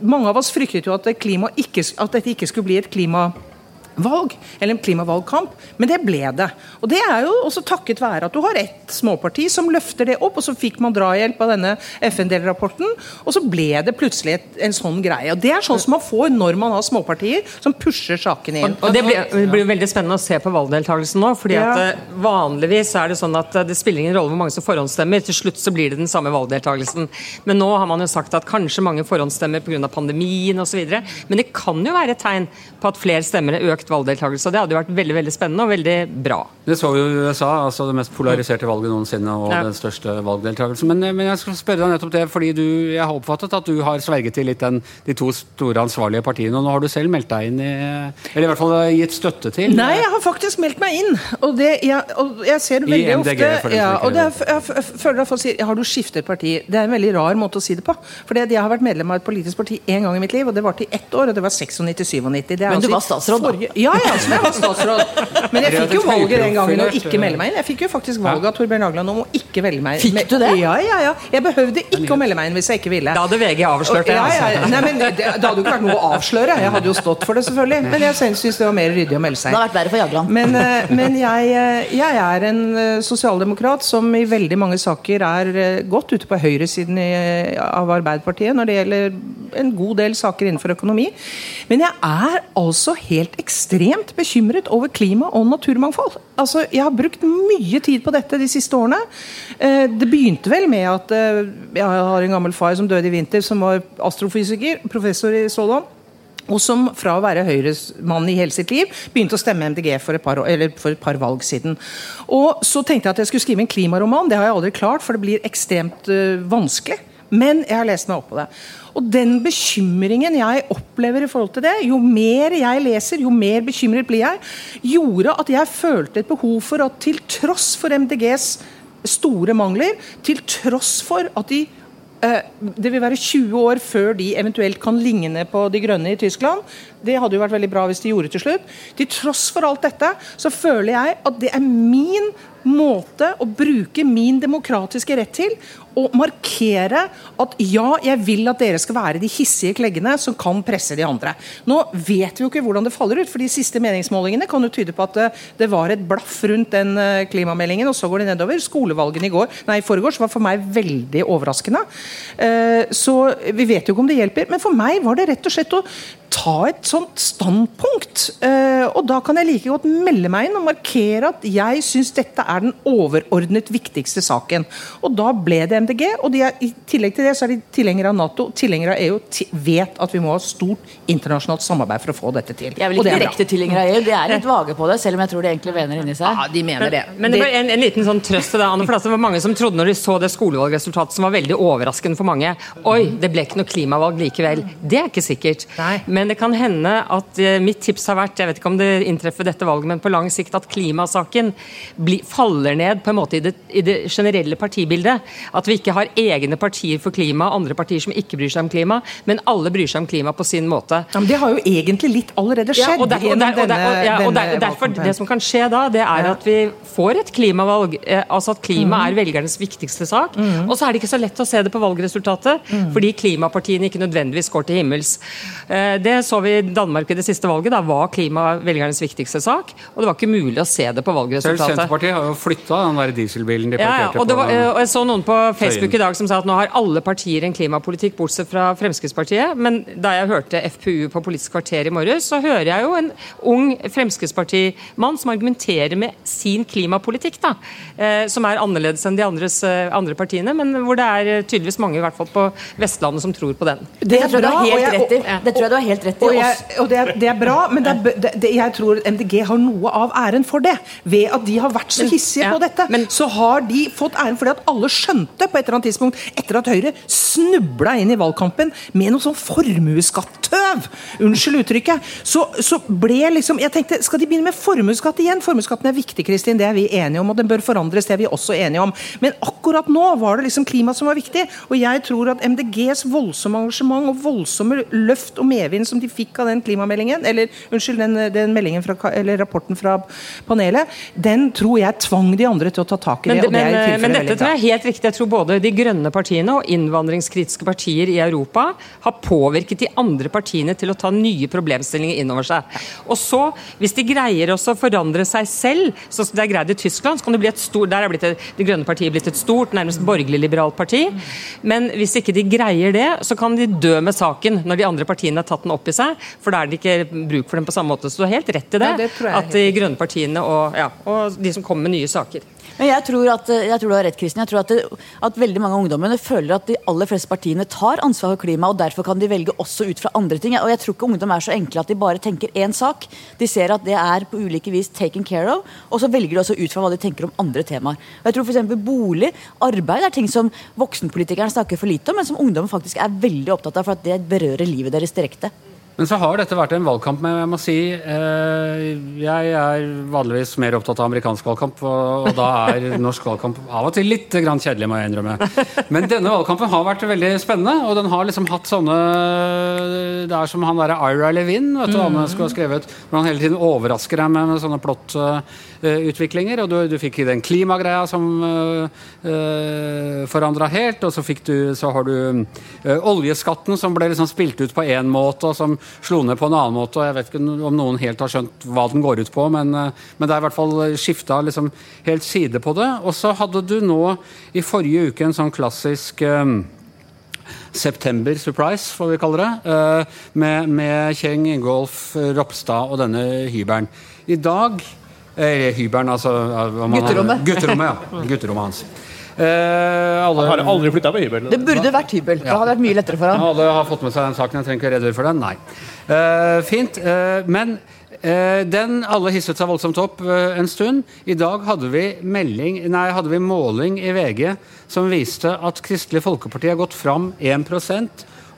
Mange av oss fryktet jo at, klima ikke, at dette ikke skulle bli et klimavalg, eller en klimavalgkamp, men det ble det. Og det er jo også takket være at du har ett småparti som løfter det opp, og så fikk man drahjelp av denne FN-delrapporten, og så ble det plutselig et, en sånn greie. Og Det er sånn som man får når man har småpartier som pusher sakene inn. Og Det blir, det blir veldig spennende å se på valgdeltakelsen nå. fordi at eh, Vanligvis er det sånn at eh, det spiller ingen rolle hvor mange som forhåndsstemmer. Til slutt så blir det den samme valgdeltakelsen. Men nå har man jo sagt at kanskje mange forhåndsstemmer pga. pandemien osv. Men det kan jo være et tegn på at flere stemmer er økt valgdeltakelse. og Det hadde jo vært veldig veldig spennende og veldig bra. Det så vi jo i USA, altså det mest polariserte valget noensinne og Ja. den største valgdeltakelsen. Men, men jeg skal spørre deg nettopp det, fordi du, jeg har oppfattet at du har sverget til litt den, de to store ansvarlige partiene. Og nå har du selv meldt deg inn i Eller i hvert fall gitt støtte til Nei, jeg har faktisk meldt meg inn. Og, det, jeg, og jeg ser det I veldig MDG, ofte ja, og det er, jeg, føler at folk sier Har du skiftet parti? Det er en veldig rar måte å si det på. For jeg har vært medlem av et politisk parti én gang i mitt liv, og det varte i ett år. Og det var 96-97. Er Men du altså var statsråd, da. Ja, ja, som jeg var statsråd. Men jeg fikk jo valget den gangen å ikke melde meg inn. Jeg fikk jo faktisk valget av Torbjørn Agland om å ikke velge meg Fikk du det? Ja, ja, ja. Jeg behøvde ikke å melde meg inn hvis jeg ikke ville. Da hadde VG avslørt det. Ja, ja, altså. ja. Nei, men det, det hadde jo ikke vært noe å avsløre. Jeg hadde jo stått for det, selvfølgelig. Men jeg syns det var mer ryddig å melde Det seg. har vært verre for Jagland. Men, eh, men jeg, eh, jeg er en eh, sosialdemokrat som i veldig mange saker er eh, godt ute på høyresiden i- av Arbeiderpartiet når det gjelder en god del saker innenfor økonomi. Men jeg er altså helt ekstremt bekymret over klima og naturmangfold. Altså, Jeg har brukt mye tid på dette de siste årene. Eh, det begynte vel med at eh, jeg har en gammel far som døde i vinter, som var astrofysiker, professor i sådan. Og som fra å være Høyres-mann i hele sitt liv begynte å stemme MDG for et, par, for et, par, valg siden. Og Så tenkte jeg at jeg skulle skrive en klimaroman. Det har jeg aldri klart, for det blir ekstremt uh, vanskelig. Men jeg har lest meg opp på det. Og den bekymringen jeg opplever i forhold til det, jo mer jeg leser, jo mer bekymret blir jeg, gjorde at jeg følte et behov for at til tross for MDGs store mangler, til tross for at de eh, det vil være 20 år før de eventuelt kan ligne på De grønne i Tyskland. Det hadde jo vært veldig bra hvis de gjorde til slutt. Til tross for alt dette, så føler jeg at det er min måte å bruke min demokratiske rett til å markere at ja, jeg vil at dere skal være de hissige kleggene som kan presse de andre. Nå vet vi jo ikke hvordan det faller ut, for de siste meningsmålingene kan jo tyde på at eh, det var et blaff rundt den eh, klimameldingen, og så går det nedover. Skolevalgene i går, nei, i forgårs var for meg veldig overraskende. Eh, så vi vet jo ikke om det hjelper. Men for meg var det rett og slett å ta et sånt standpunkt. Og da kan jeg like godt melde meg inn og markere at jeg syns dette er den overordnet viktigste saken. Og da ble det MDG, og er, i tillegg til det så er de tilhengere av Nato, tilhengere av EU, vet at vi må ha stort internasjonalt samarbeid for å få dette til. Jeg er vel ikke direkte tilhengere av EU, de er litt vage på det, selv om jeg tror de egentlig vener inni seg. Ja, de mener det. Men, men det var en, en, liten sånn trøst til deg, Anne, for det var mange som trodde når de så det skolevalgresultatet som var veldig overraskende for mange. Oi, det ble ikke noe klimavalg likevel. Det er ikke sikkert. Nei. Men det kan hende at uh, mitt tips har vært, jeg vet ikke om det inntreffer dette valget, men på lang sikt at klimasaken bli, faller ned på en måte i det, i det generelle partibildet. At vi ikke har egne partier for klima, andre partier som ikke bryr seg om klima, men alle bryr seg om klima på sin måte. Ja, men Det har jo egentlig litt allerede skjedd. Ja, og, der, og, der, og, der, ja, og derfor, Det som kan skje da, det er at vi får et klimavalg. Eh, altså at klima mm. er velgernes viktigste sak. Mm. Og så er det ikke så lett å se det på valgresultatet, mm. fordi klimapartiene ikke nødvendigvis går til himmels. Eh, det så vi i Danmark i det siste valget. Da var klima velgernes viktigste sak, og det var ikke mulig å se det på valgresultatet. Selv Senterpartiet har jo flytta den der dieselbilen de parkerte ja, og, var, på. og Jeg så noen på Facebook i dag som sa at nå har alle partier en klimapolitikk, bortsett fra Fremskrittspartiet. Men da jeg hørte FPU på Politisk kvarter i morges, så hører jeg jo en ung Fremskrittspartimann som argumenterer med sin klimapolitikk, da. Eh, som er annerledes enn de andres, eh, andre partiene, men hvor det er eh, tydeligvis mange i hvert fall på Vestlandet som tror på den. Det, det tror jeg du har helt rett i. Og, jeg, og det, er, det, er, bra, men det er, jeg tror MDG har noe av æren for det. Ved at de har vært så hissige ja, på dette, men, så har de fått æren fordi at alle skjønte på et eller annet tidspunkt, etter at Høyre snubla inn i valgkampen med noe sånn formuesskattøv, unnskyld uttrykket, så, så, ble liksom Jeg tenkte, skal de begynne med formuesskatt igjen? Formuesskatten er viktig, Kristin, det er vi enige om, og den bør forandres, det er vi også enige om. Men akkurat nå var det liksom klima som var viktig, og jeg tror at MDGs voldsomme engasjement og voldsomme løft og medvind som de fikk av den klimameldingen, eller unnskyld, den, den meldingen fra, eller rapporten fra panelet, den tror jeg tvang de andre til å ta tak i det. Men, det, men, men dette tror jeg er helt riktig. Jeg tror både de grønne partiene og innvandringskritiske partier i Europa har påvirket de andre partiene til å ta nye problemstillinger inn over seg. Og så, hvis de greier også å forandre seg selv, sånn som det er greid i Tyskland, så kan det bli et stort, der er blitt et, Det grønne partiet blitt et stort, nærmest borgerlig-liberalt parti. Men hvis ikke de greier det, så kan de dø med saken når de andre partiene har tatt den opp i seg. For da er det ikke bruk for dem på samme måte. Så du har helt rett i det. Ja, det at de grønne partiene og, ja, og de som kommer med nye saker. Men jeg tror, at, jeg tror du har rett, Kristin. Jeg tror at, det, at veldig mange av ungdommene føler at de aller fleste partiene tar ansvar for klima, og derfor kan de velge også ut fra andre ting. Og jeg tror ikke ungdom er så enkle at de bare tenker én sak. De ser at det er på ulike vis taken care of, og så velger de også ut fra hva de tenker om andre temaer. Og jeg tror f.eks. bolig, arbeid er ting som voksenpolitikerne snakker for lite om, men som ungdom faktisk er veldig opptatt av, for at det berører livet deres direkte. Men så har dette vært en valgkamp, med, jeg må si eh, jeg er vanligvis mer opptatt av amerikansk valgkamp, og, og, da er norsk valgkamp av og til litt grann kjedelig, må jeg innrømme. Men denne valgkampen har vært veldig spennende, og den har liksom hatt sånne Det er som han derre Ira Levin, vet du han skulle ha skrevet, hvor han hele tiden overrasker deg med, med sånne plottutviklinger, uh, og du, du, fikk den klimagreia som uh, uh, forandra helt, og så, fikk du, så har du uh, oljeskatten som ble liksom spilt ut på én måte, og som slo ned på en annen måte. og Jeg vet ikke om noen helt har skjønt hva den går ut på, men, eh, men det er i hvert fall skifta liksom helt side på det. Og så hadde du nå i forrige uke en sånn klassisk um, September Surprise, får vi kalle det. eh, med, med Kjeng Ingolf Ropstad og denne hybelen. I dag Eller hybelen, altså Gutterommet. Gutterommet, ja. Gutterommet hans. Eh, alle, Har aldri flytta på hybel. Det burde vært hybel. Det hadde vært mye lettere for han. alle har fått med seg den saken. Jeg trenger ikke redegjøre for den. Nei. Eh, fint. eh, men eh, den alle hisset seg voldsomt opp eh, en stund. I dag hadde vi, melding, nei, hadde vi måling i VG som viste at Kristelig Folkeparti har gått fram 1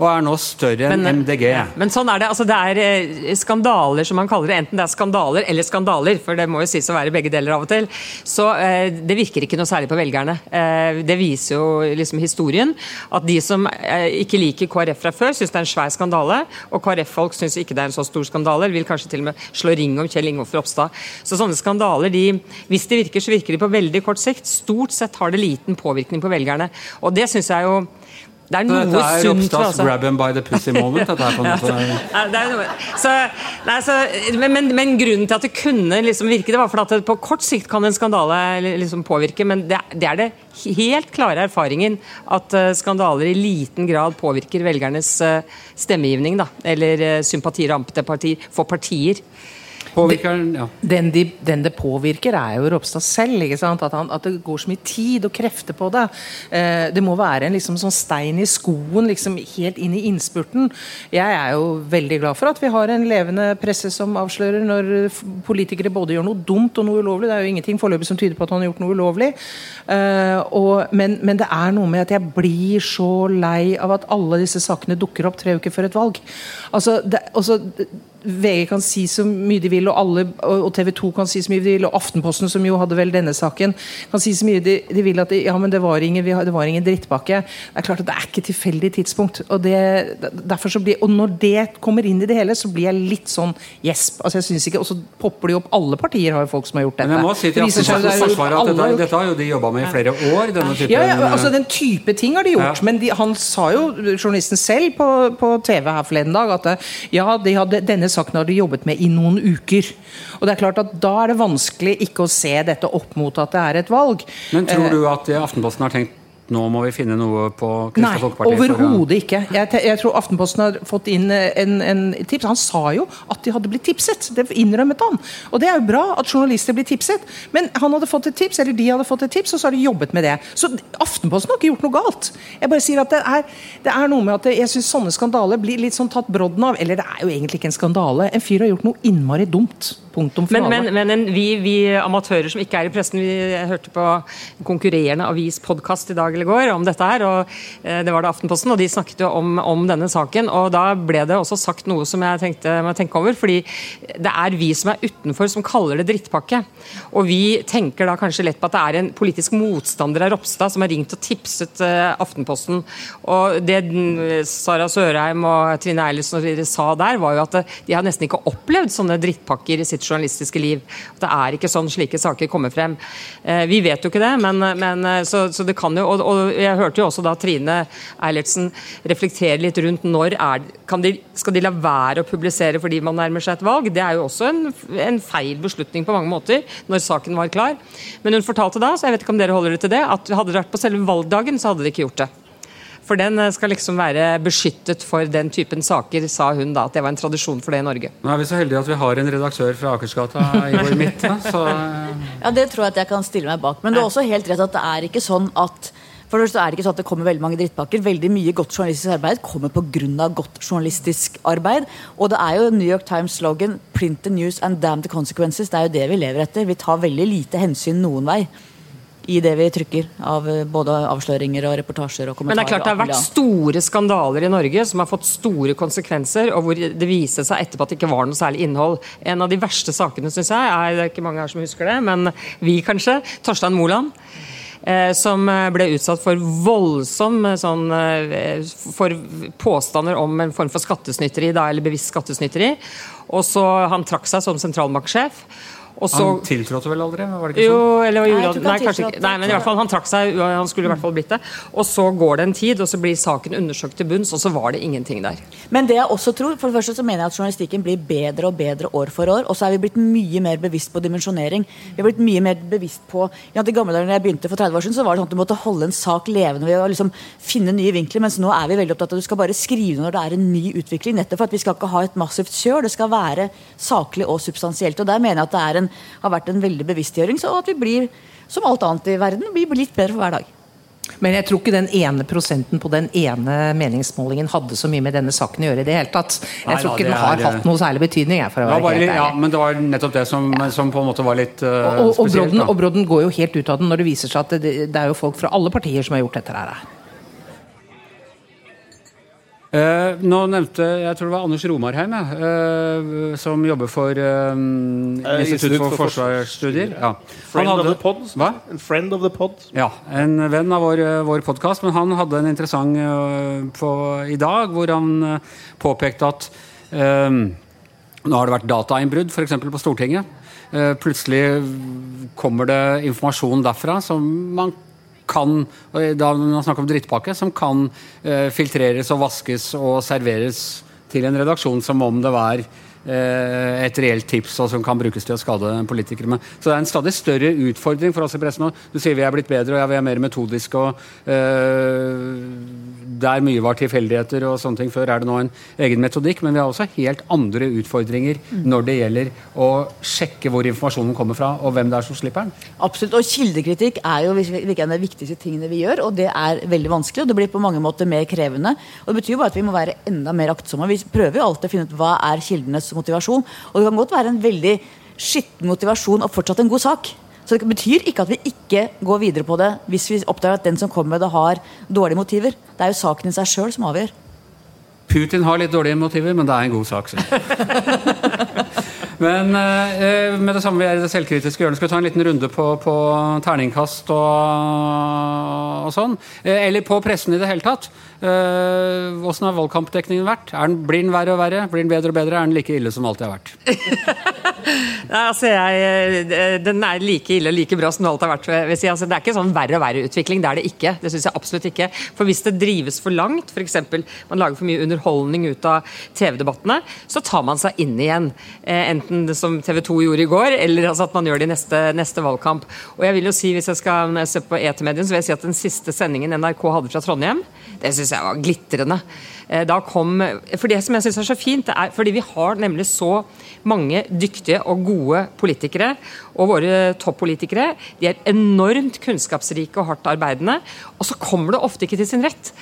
og er nå større enn Men- MDG. Men sånn er det. altså Det er eh, skandaler, som man kaller det. Enten det er skandaler eller skandaler, for det må jo sies å være begge deler av og til. Så eh, det virker ikke noe særlig på velgerne. Eh, det viser jo liksom historien. At de som eh, ikke liker KrF fra før, syns det er en svær skandale. Og KrF-folk syns ikke det er en så stor skandale. Vil kanskje til og med slå ring om Kjell Ingolf Ropstad. Så sånne skandaler, de, hvis de virker, så virker de på veldig kort sikt. Stort sett har det liten påvirkning på velgerne. Og det syns jeg jo det er noe dette er sunt Ropstads altså. 'grab him by the pussy moment'? Dette er på en måte... <laughs> Nei, det er noe. Så, nei, så, men, men, grunnen til at det kunne liksom virke, det var for at på kort sikt kan en skandale liksom påvirke, men det, det er det helt klare erfaringen at eh, skandaler i liten grad påvirker velgernes eh, stemmegivning, da, eller sympatier og antipati for partier. Påvirker den, ja. Den, de, den det påvirker, er jo Ropstad selv. At, han, at det går så mye tid og krefter på det. Eh, det må være en liksom sånn stein i skoen liksom helt inn i innspurten. Jeg er jo veldig glad for at vi har en levende presse som avslører når politikere både gjør noe dumt og noe ulovlig. Det er jo ingenting foreløpig som tyder på at han har gjort noe ulovlig. Eh, og, men, men det er noe med at jeg blir så lei av at alle disse sakene dukker opp tre uker før et valg. Altså, det, altså VG kan si så mye de vil, og, alle, og TV 2 kan si så mye de vil, og Aftenposten, som jo hadde vel denne saken, kan si så mye de, de vil at de, ja, men det var, ingen, vi det var ingen drittpakke. Det er klart at det er ikke tilfeldig tidspunkt. Og, det, derfor så blir, og når det kommer inn i det hele, så blir jeg litt sånn gjesp. Altså, jeg synes ikke, Og så popper de opp Alle partier har jo folk som har gjort dette. Men jeg må si til Det det Aftenpostens forsvar at dette, dette har jo de jobba med i flere år. denne typen... ja, ja, altså Den type ting har de gjort. Ja. Men de, han sa jo, journalisten selv på, på TV her forleden dag, at ja, de hadde, denne saken har de jobbet med i noen uker. Og det er klart at Da er det vanskelig ikke å se dette opp mot at det er et valg. Men tror Eh, du at Aftenposten har tenkt nå må vi finne noe på Kristelig Folkeparti? Nei, overhodet ikke. Jeg, jeg tror Aftenposten har fått inn eh, en, en tips. Han sa jo at de hadde blitt tipset. Det innrømmet han. Og det er jo bra at journalister blir tipset. Men han hadde fått et tips, eller de hadde fått et tips, og så har de jobbet med det. Så Aftenposten har ikke gjort noe galt. Jeg bare sier at det er, det er noe med at jeg syns sånne skandaler blir litt sånn tatt brodden av. Eller det er jo egentlig ikke en skandale. En fyr har gjort noe innmari dumt. Punktum Men, finale. men, men en, vi, vi amatører som ikke er i pressen, vi hørte på konkurrerende avis podkast i dag går om dette her, og eh, det var det Aftenposten, og de snakket jo om, om denne saken. og Da ble det også sagt noe som jeg tenkte må tenke over. fordi det er vi som er utenfor som kaller det drittpakke. Og vi tenker da kanskje lett på at det er en politisk motstander av Ropstad som har ringt og tipset eh, Aftenposten. Og det mm, Sara Sørheim og Trine Eilertsen sa der, var jo at eh, de har nesten ikke opplevd sånne drittpakker i sitt journalistiske liv. Det er ikke sånn slike saker kommer frem. Vi vet jo ikke det, men, men så, så det kan jo og, og Jeg hørte jo også da Trine Eilertsen reflektere litt rundt når er, kan de, skal de la være å publisere fordi man nærmer seg et valg. Det er jo også en, en feil beslutning på mange måter, når saken var klar. Men hun fortalte da, så jeg vet ikke om dere holder det til det, at hadde det vært på selve valgdagen, så hadde de ikke gjort det. For den eh, skal liksom være beskyttet for den typen saker, sa hun da. At det var en tradisjon for det i Norge. Nå er vi så heldige at vi har en redaktør fra Akersgata i vår midte. Så Ja, Det tror jeg at jeg kan stille meg bak. Men det er også helt rett at det er ikke sånn at for det er det ikke sånn at det kommer veldig mange drittpakker. Veldig mye godt journalistisk arbeid kommer pga. godt journalistisk arbeid. Og det er jo New York Times-slogan 'Print the news and damn the consequences'. Det er jo det vi lever etter. Vi tar veldig lite hensyn noen vei i det vi trykker av eh, både avsløringer og reportasjer og kommentarer. Men det er klart det har vært store skandaler i Norge som har fått store konsekvenser, og hvor det viste seg etterpå at det ikke var noe særlig innhold. En av de verste sakene, syns jeg, er det er ikke mange her som husker det, men vi kanskje, Torstein Moland. Eh, som eh, ble utsatt for voldsom eh, sånn, for påstander om en form for skattesnytteri, da, eller bevisst skattesnytteri. Og så Han trakk seg som sentralbanksjef. Og så Han tiltrådte vel aldri? Var det ikke jo, sånn? eller gjorde han Nei, kanskje ikke. Nei, men i hvert fall han trakk seg. Han skulle i hvert fall blitt det. Og så går det en tid, og så blir saken undersøkt til bunns, og så var det ingenting der. Men det jeg også tror, for det første så mener jeg at journalistikken blir bedre og bedre år for år. Og så er vi blitt mye mer bevisst på dimensjonering. Vi har blitt mye mer bevisst på ja, I gamle dager da jeg begynte for 30 år siden, så var det sånn at du måtte holde en sak levende ved å liksom finne nye vinkler. Mens nå er vi veldig opptatt av at du skal bare skrive når det er en ny utvikling. Nettopp for at vi skal ikke ha et massivt kjør. Det skal være saklig og substansielt. Og der mener jeg at det er en, har vært en veldig bevisstgjøring. Så at vi blir, som alt annet i verden, blir litt bedre for hver dag. Men jeg tror ikke den ene prosenten på den ene meningsmålingen hadde så mye med denne saken å gjøre i det hele tatt. Jeg Nei tror da, ikke den har er- hatt noe særlig betydning. Jeg, for å være helt ærlig. ja, men det var nettopp det som, som på en måte var litt uh, Og, og, og, spesielt. Brodden, og Brodden går jo helt ut av den når det viser seg at det, det er jo folk fra alle partier som har gjort dette her. Eh, nå nevnte jeg tror det var Anders Romarheim, eh, som jobber for eh, Institutt for, forsvarsstudier. Ja. Friend hadde, of pod. Friend of the pod. Ja, en venn av vår, vår podkast. Men han hadde en interessant uh, på, i dag, hvor han uh, påpekte at uh, nå har det vært datainnbrudd, f.eks. på Stortinget. Eh, plutselig kommer det informasjon derfra som man kan da man snakker om drittpakke, som kan eh, filtreres og vaskes og serveres til en redaksjon som om det var et reelt tips og som kan brukes til å skade politikere med. Så det er en stadig større utfordring for oss i pressen nå. Du sier vi er blitt bedre og ja, vi er mer metodiske og eh, der mye var tilfeldigheter og sånne ting før, er det nå en egen metodikk. Men vi har også helt andre utfordringer når det gjelder å sjekke hvor informasjonen kommer fra, og hvem det er som slipper den. Absolutt, og Kildekritikk er jo virkelig en av de viktigste tingene vi gjør. Og det er veldig vanskelig, og det blir på mange måter mer krevende. Og Det betyr jo bare at vi må være enda mer aktsomme. Vi prøver jo alltid å finne ut hva er kildenes motivasjon. Og det kan godt være en veldig skitten motivasjon og fortsatt en god sak. Så det betyr ikke at vi ikke går videre på det hvis vi oppdager at den som kommer med det, har dårlige motiver. Det er jo saken i seg sjøl som avgjør. Putin har litt dårlige motiver, men det er en god sak. <laughs> men eh, med det samme vi er i det selvkritiske hjørnet, skal vi ta en liten runde på, på terningkast og, og sånn? Eh, eller på pressen i det hele tatt. Eh, Åssen har valgkampdekningen vært? Er den, blir den verre og verre? Blir den bedre og bedre? Er den like ille som alltid har vært? <laughs> Nei, altså jeg, eh, Den er like ille og like bra som det har vært. si. Altså, det er ikke sånn verre og verre utvikling. Det er det ikke. Det synes jeg absolutt ikke. For hvis det drives for langt, f.eks. man lager for mye underholdning ut av TV-debattene, så tar man seg inn igjen. Eh, enten det som TV 2 gjorde i går, eller altså at man gjør det i neste, neste valgkamp. Og jeg vil jo si, hvis jeg skal se på etermedien, så vil jeg si at den siste sendingen NRK hadde fra Trondheim, det syns jeg var glitrende. Eh, Da kom, for Det som jeg synes er så fint, det er fordi vi har nemlig så mange dyktige og gode politikere. Og våre toppolitikere de er enormt kunnskapsrike og hardt arbeidende. Og så kommer det ofte ikke til sin rett.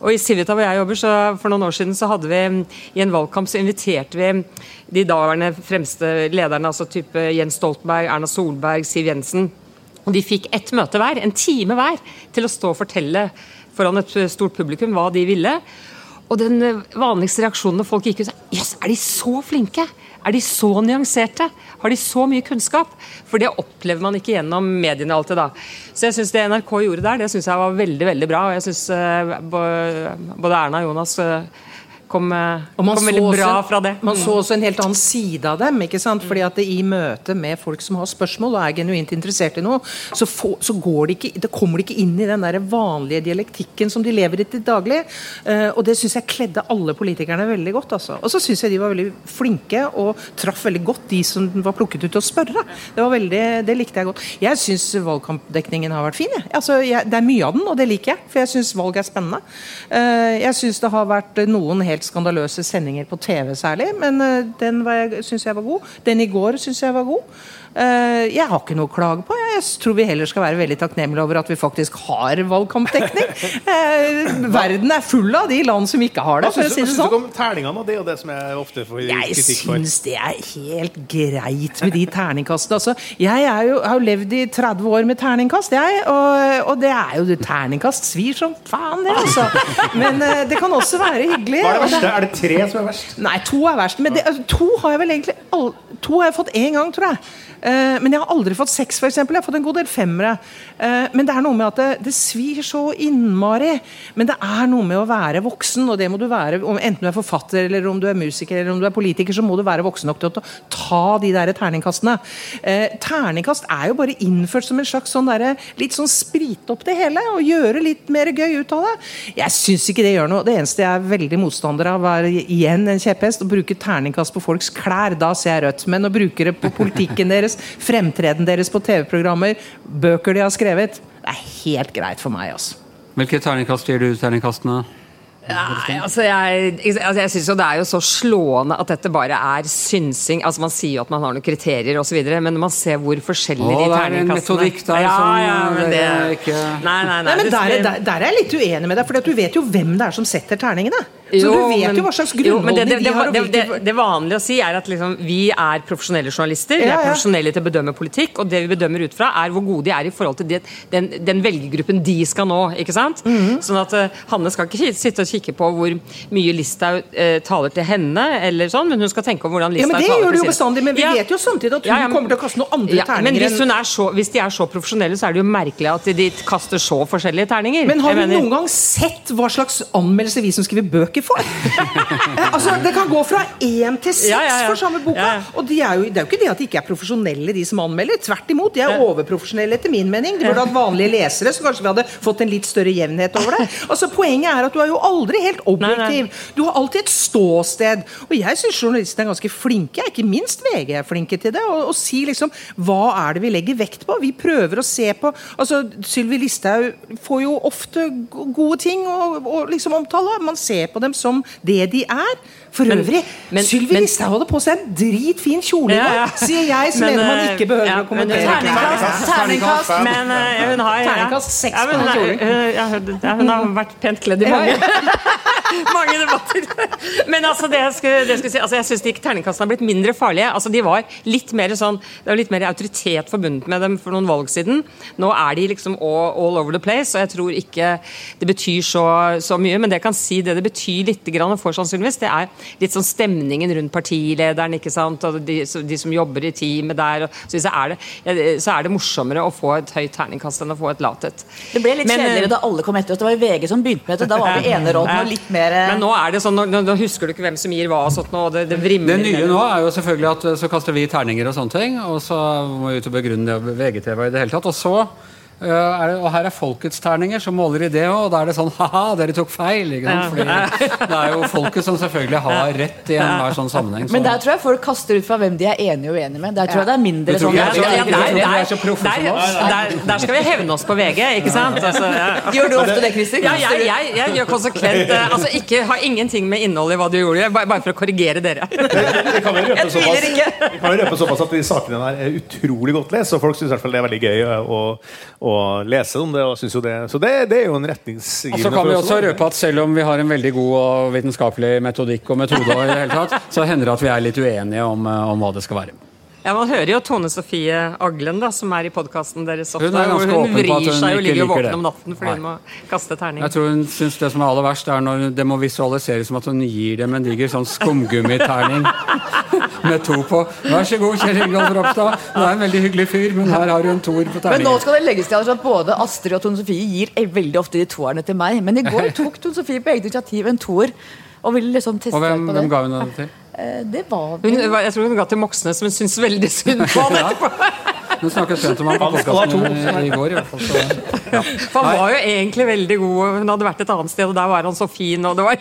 Og I Civita hvor jeg jobber, så For noen år siden så hadde vi i en valgkamp så inviterte vi de daværende fremste lederne, altså type Jens Stoltenberg, Erna Solberg, Siv Jensen. Og De fikk ett møte hver, en time hver, til å stå og fortelle foran et stort publikum hva de ville. Og den eh, vanligste reaksjonen når folk gikk ut, sa Jøss, er de så flinke? Er de så nyanserte? Har de så mye kunnskap? For det opplever man ikke gjennom mediene alltid, da. Så jeg syns det NRK gjorde der, det synes jeg var veldig, veldig bra. Og jeg syns både Erna og Jonas eh, kom, eh, kom veldig bra også- fra det. Man Mm. så også en helt annen side av dem. ikke sant? Fordi at det I møte med folk som har spørsmål og er genuint interessert i noe, så, få, så går det ikke, det kommer de ikke inn i den der vanlige dialektikken som de lever i til daglig. Uh, og det syns jeg kledde alle politikerne veldig godt. altså. Og så syns jeg de var veldig flinke og traff veldig godt de som var plukket ut til å spørre. Det var veldig, det likte jeg godt. Jeg syns valgkampdekningen har vært fin. Jeg. Altså, jeg, det er mye av den, og det liker jeg. For jeg syns valg er spennende. Uh, jeg syns det har vært noen helt skandaløse sendinger på TV særlig, men eh, den syns jeg var god. Den i går syns jeg var god. Eh, jeg har ikke noe å klage på. Jeg tror vi heller skal være veldig takknemlige over at vi faktisk har valgkampdekning. <laughs> Eh, verden er full av de land som ikke har det, Hva syns du sånn. om terningene? Det er jo det som jeg ofte får kritikk for. Jeg syns det er helt greit med de terningkastene. Altså, jeg jo, har jo levd i 30 år med terningkast, jeg. Og, og det er jo det terningkast svir som faen, det, altså. Men eh, det kan også være hyggelig. Hva er det det- verste? Er det tre som er verst? Nei, to er verst. Men det, altså, to har jeg vel egentlig all, To har jeg fått én gang, tror jeg. Eh, men jeg har aldri fått seks, f.eks. Jeg har fått en god del femmere. Eh, men det er noe med at det, det svir så innmari. Men det er noe med å være voksen, og det må du være enten du er forfatter, eller om du er musiker eller om du er politiker, så må du være voksen nok til å ta de der terningkastene. Eh, terningkast er jo bare innført som en slags sånn der, litt sånn sprite opp det hele, og gjøre litt mer gøy ut av det. Jeg syns ikke det gjør noe. Det eneste jeg er veldig motstander av, er igjen en kjepphest. Å bruke terningkast på folks klær. Da ser jeg rødt. Men å bruke det på politikken deres, fremtreden deres på TV-programmer, bøker de har skrevet, det er helt greit for meg. altså. Hvilke terningkast gir du terningkastene? Nei, altså jeg, altså jeg synes jo Det er jo så slående at dette bare er synsing. altså Man sier jo at man har noen kriterier osv., men når man ser hvor forskjellige Å, de det er en terningkastene metodikk der ja, som, ja, men det, er ikke- Nei, nei, nei. Nei, men der, der, der er jeg litt uenig med deg, for du vet jo hvem det er som setter terningene. Så Jo, du vet men- jo hva slags jo, men det, grunnholdning det, de har. det, det, det vanlige å si er at liksom, vi er profesjonelle journalister. Vi Ja, er profesjonelle til å bedømme politikk, og det vi bedømmer ut fra, er hvor gode de er i forhold til det, den, den velgergruppen de skal nå. ikke sant? Mhm. Sånn at uh, Hanne skal ikke sitte og kikke på hvor mye Listhaug eh, taler til henne, eller sånn, men hun skal tenke om hvordan Ja, Listhaug men Det gjør du jo bestandig, men vi Ja. vet jo samtidig at hun Ja, ja, men- kommer til å kaste noen andre Ja, men hvis, hun så, hvis de er så profesjonelle, så er det jo merkelig at de, kaster så forskjellige terninger. Men har mener- noen gang sett hva slags anmeldelse vi som skriver bøker får? <laughs> Eh, altså, Det kan gå fra én til seks Ja, ja, ja. for samme boka. Ja, ja. Og de er jo, det er jo ikke det at de ikke er profesjonelle, de som anmelder. Tvert imot, de er overprofesjonelle etter min mening. De burde hatt vanlige lesere, så kanskje vi hadde fått en litt større jevnhet over det. <laughs> Altså, Poenget er at du har jo aldri helt objektiv. Du har alltid et ståsted. Og jeg syns journalistene er ganske flinke, ikke minst VG er flinke til det. Å si liksom hva er det vi legger vekt på? Vi prøver å se på altså Sylvi Listhaug får jo ofte gode ting å å liksom omtale. Man ser på dem som det de er. For Men- øvrig, men- Sylvi Listhaug hadde på seg en dritfin kjole i Ja, ja. sier jeg, som mener man eh, ikke behøver ja, å kommentere. men- Terningkast, terningkast. Men eh, hun har ja. Terningkast seks ja, på den er- hun, ja, hun- har vært pent kledd i Ja, mange, ja. <laughs> <laughs> mange debatter. Men altså, det jeg skulle, det jeg skulle si, altså, jeg syns de terningkastene har blitt mindre farlige. Altså, de var litt mer sånn, Det var litt mer autoritet forbundet med dem for noen valg siden. Nå er de liksom all, all over the place, og jeg tror ikke det betyr så, så mye. Men det jeg kan si det det betyr litt grann for, sannsynligvis, det er litt sånn stemningen rundt partilederen, ikke sant, og de, de som jobber i teamet der. Og, så, er det, så er det morsommere å få et høyt terningkast enn å få et lavt et. Det ble litt Men, eh, kjedeligere da alle kom etter oss. Det var jo VG som begynte med det. Da var vi <laughs> enerådende og litt mer eh, Men nå er det sånn, nå, nå, husker du ikke hvem som gir hva og sånt nå, og det, det vrimler. Det nye nå er jo selvfølgelig at så kaster vi terninger og sånne ting, og så må vi ut og begrunne det VGTV i det hele tatt. Og så det, og her er folkets terninger, som måler i det òg, og da er det sånn ha-ha, dere tok feil. Ikke sant? Fordi det er jo folket som selvfølgelig har rett i enhver sånn sammenheng. Så. Men der tror jeg folk kaster ut fra hvem de er enige og uenige med. Der tror jeg det er mindre sånn der- er skal vi hevne oss på VG, ikke sant? Altså, ja. Gjør du ofte det, Kristin? Ja, jeg, jeg, jeg gjør konsekvent eh, Altså ikke har ingenting med innholdet i hva du gjorde, bare, bare for å korrigere dere. Vi kan jo røpe såpass, at de sakene der er utrolig godt lest, og folk syns det er veldig gøy å, å lese om det. Og synes jo det så det, det er jo en Og retningsgivende så kan vi også røpe at selv om vi har en veldig god og vitenskapelig metodikk og metode, og i det hele tatt, så hender det at vi er litt uenige om, øh, om hva det skal være. Ja, Man hører jo Tone Sofie Aglen, da, som er i podkasten deres ofte. Hun er hun åpen på at vrir hun seg og ligger og våken det. om natten fordi hun må kaste terning. Jeg tror hun syns det som er aller verst, er når det må visualiseres som at hun gir dem en diger sånn skumgummiterning <laughs> med to på. Vær så god, Kjell Ingolf Ropstad. Du er en veldig hyggelig fyr, men her har du en toer på terningen. Men nå skal det legges til at både Astrid og Tone Sofie gir eh, veldig ofte de toerne til meg. Men i går <laughs> tok Tone Sofie på eget initiativ en toer. Og ville liksom teste Og hvem, på hvem ga hun den til? Eh, Det var Hun, jeg tror hun ga til Moxnes, men syntes veldig synd på han etterpå. Hun snakket pent om ham på podkasten i går. i hvert fall. Så. For han var jo egentlig veldig god, hun hadde vært et annet sted, og der var han så fin, og det var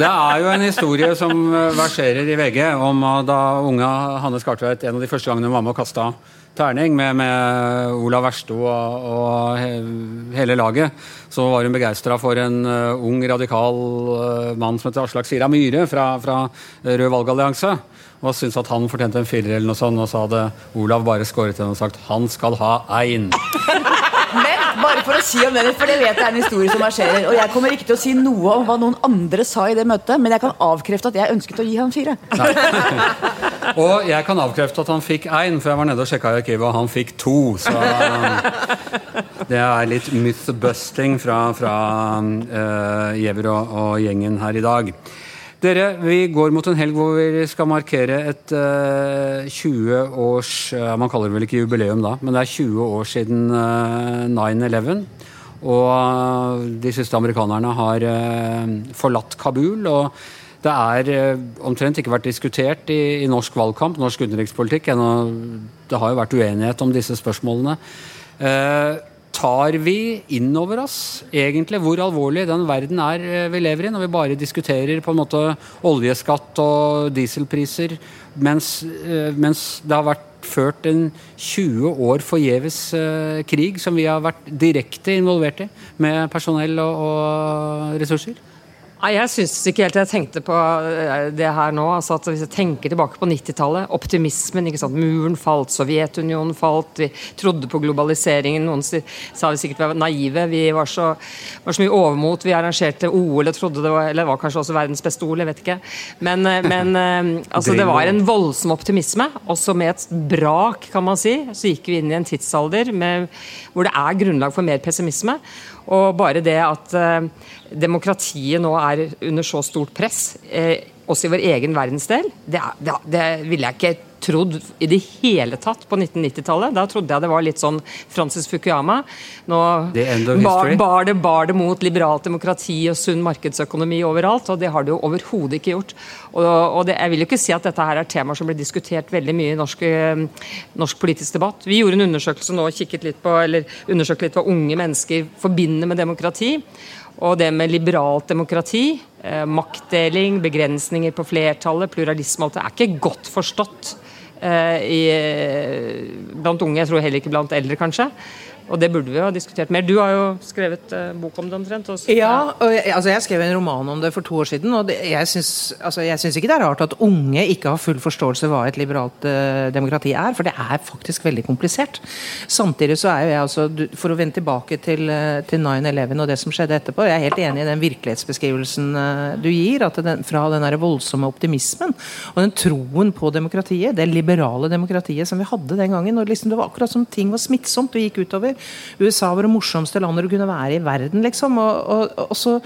Det er jo en historie som eh, verserer i VG om eh, da unge Hanne Skartveit en av de første gangene hun var med og kasta terning med, med Olav Versto og, og hele laget, så var hun begeistra for en eh, ung, radikal eh, mann som heter Aslak Sira Myhre fra, fra Rød valgallianse. Og syntes at han fortjente en firer, eller noe sånt, og så hadde Olav bare skåret igjen og sagt 'han skal ha ein'. Bare for å si om den, for det vet jeg er en historie som verserer. Og jeg kommer ikke til å si noe om hva noen andre sa i det møtet, men jeg kan avkrefte at jeg ønsket å gi han fire. Og jeg kan avkrefte at han fikk én, for jeg var nede og sjekka i arkivet, og han fikk to. Så um, det er litt myth-busting fra, fra uh, og, og gjengen her i dag. Dere, vi går mot en helg hvor vi skal markere et uh, 20 års uh, Man kaller det vel ikke jubileum da, men det er 20 år siden uh, 9-11. Og de siste amerikanerne har forlatt Kabul. og det er omtrent ikke vært diskutert i, i norsk valgkamp, norsk utenrikspolitikk. Det har jo vært uenighet om disse spørsmålene. Eh, tar vi inn over oss egentlig hvor alvorlig den verden er eh, vi lever i, når vi bare diskuterer på en måte oljeskatt og dieselpriser, mens, eh, mens det har vært ført en 20 år forgjeves uh, krig som vi har vært direkte involvert i, med personell og, og ressurser? Nei, Jeg syns ikke helt jeg tenkte på eh, det her nå. altså at Hvis jeg tenker tilbake på 90-tallet, optimismen. ikke sant, Muren falt, Sovjetunionen falt, vi trodde på globaliseringen. Noen sa vi sikkert var naive. Vi var så, var så mye overmot. Vi arrangerte OL og trodde det var eller det var kanskje også verdens beste OL, jeg vet ikke. Men, eh, men eh, <laughs> altså, det var en voldsom optimisme. Også med et brak, kan man si, så gikk vi inn i en tidsalder med, hvor det er grunnlag for mer pessimisme. Og bare det at eh, demokratiet nå er under så stort press, eh, også i vår egen verdensdel, det, det, det ville jeg ikke trodd i det hele tatt på 1990-tallet. Da trodde jeg det var litt sånn Francis Fukuyama. Nå bar, bar, det, bar det mot liberalt demokrati og sunn markedsøkonomi overalt, og det har det jo overhodet ikke gjort. Og, og det, jeg vil jo ikke si at dette her er temaer som blir diskutert veldig mye i norsk, eh, norsk politisk debatt. Vi gjorde en undersøkelse nå og kikket litt på, eller undersøkte litt hva unge mennesker forbinder med demokrati. Og det med liberalt demokrati, eh, maktdeling, begrensninger på flertallet, pluralisme alt det er ikke godt forstått i, blant unge. Jeg tror heller ikke blant eldre, kanskje. Og det burde vi ha diskutert mer. Du har jo skrevet uh, bok om det omtrent. Også. Ja, jeg, altså jeg skrev en roman om det for to år siden. og det, Jeg syns altså ikke det er rart at unge ikke har full forståelse hva et liberalt uh, demokrati er, for det er faktisk veldig komplisert. Samtidig så er jo jeg altså, For å vende tilbake til, uh, til 9-11 og det som skjedde etterpå, jeg er helt enig i den virkelighetsbeskrivelsen du gir. at den, Fra den der voldsomme optimismen og den troen på demokratiet, det liberale demokratiet som vi hadde den gangen. og liksom Det var akkurat som ting var smittsomt og gikk utover. USA var det morsomste landet du kunne være i verden, liksom. Og, og, og, så,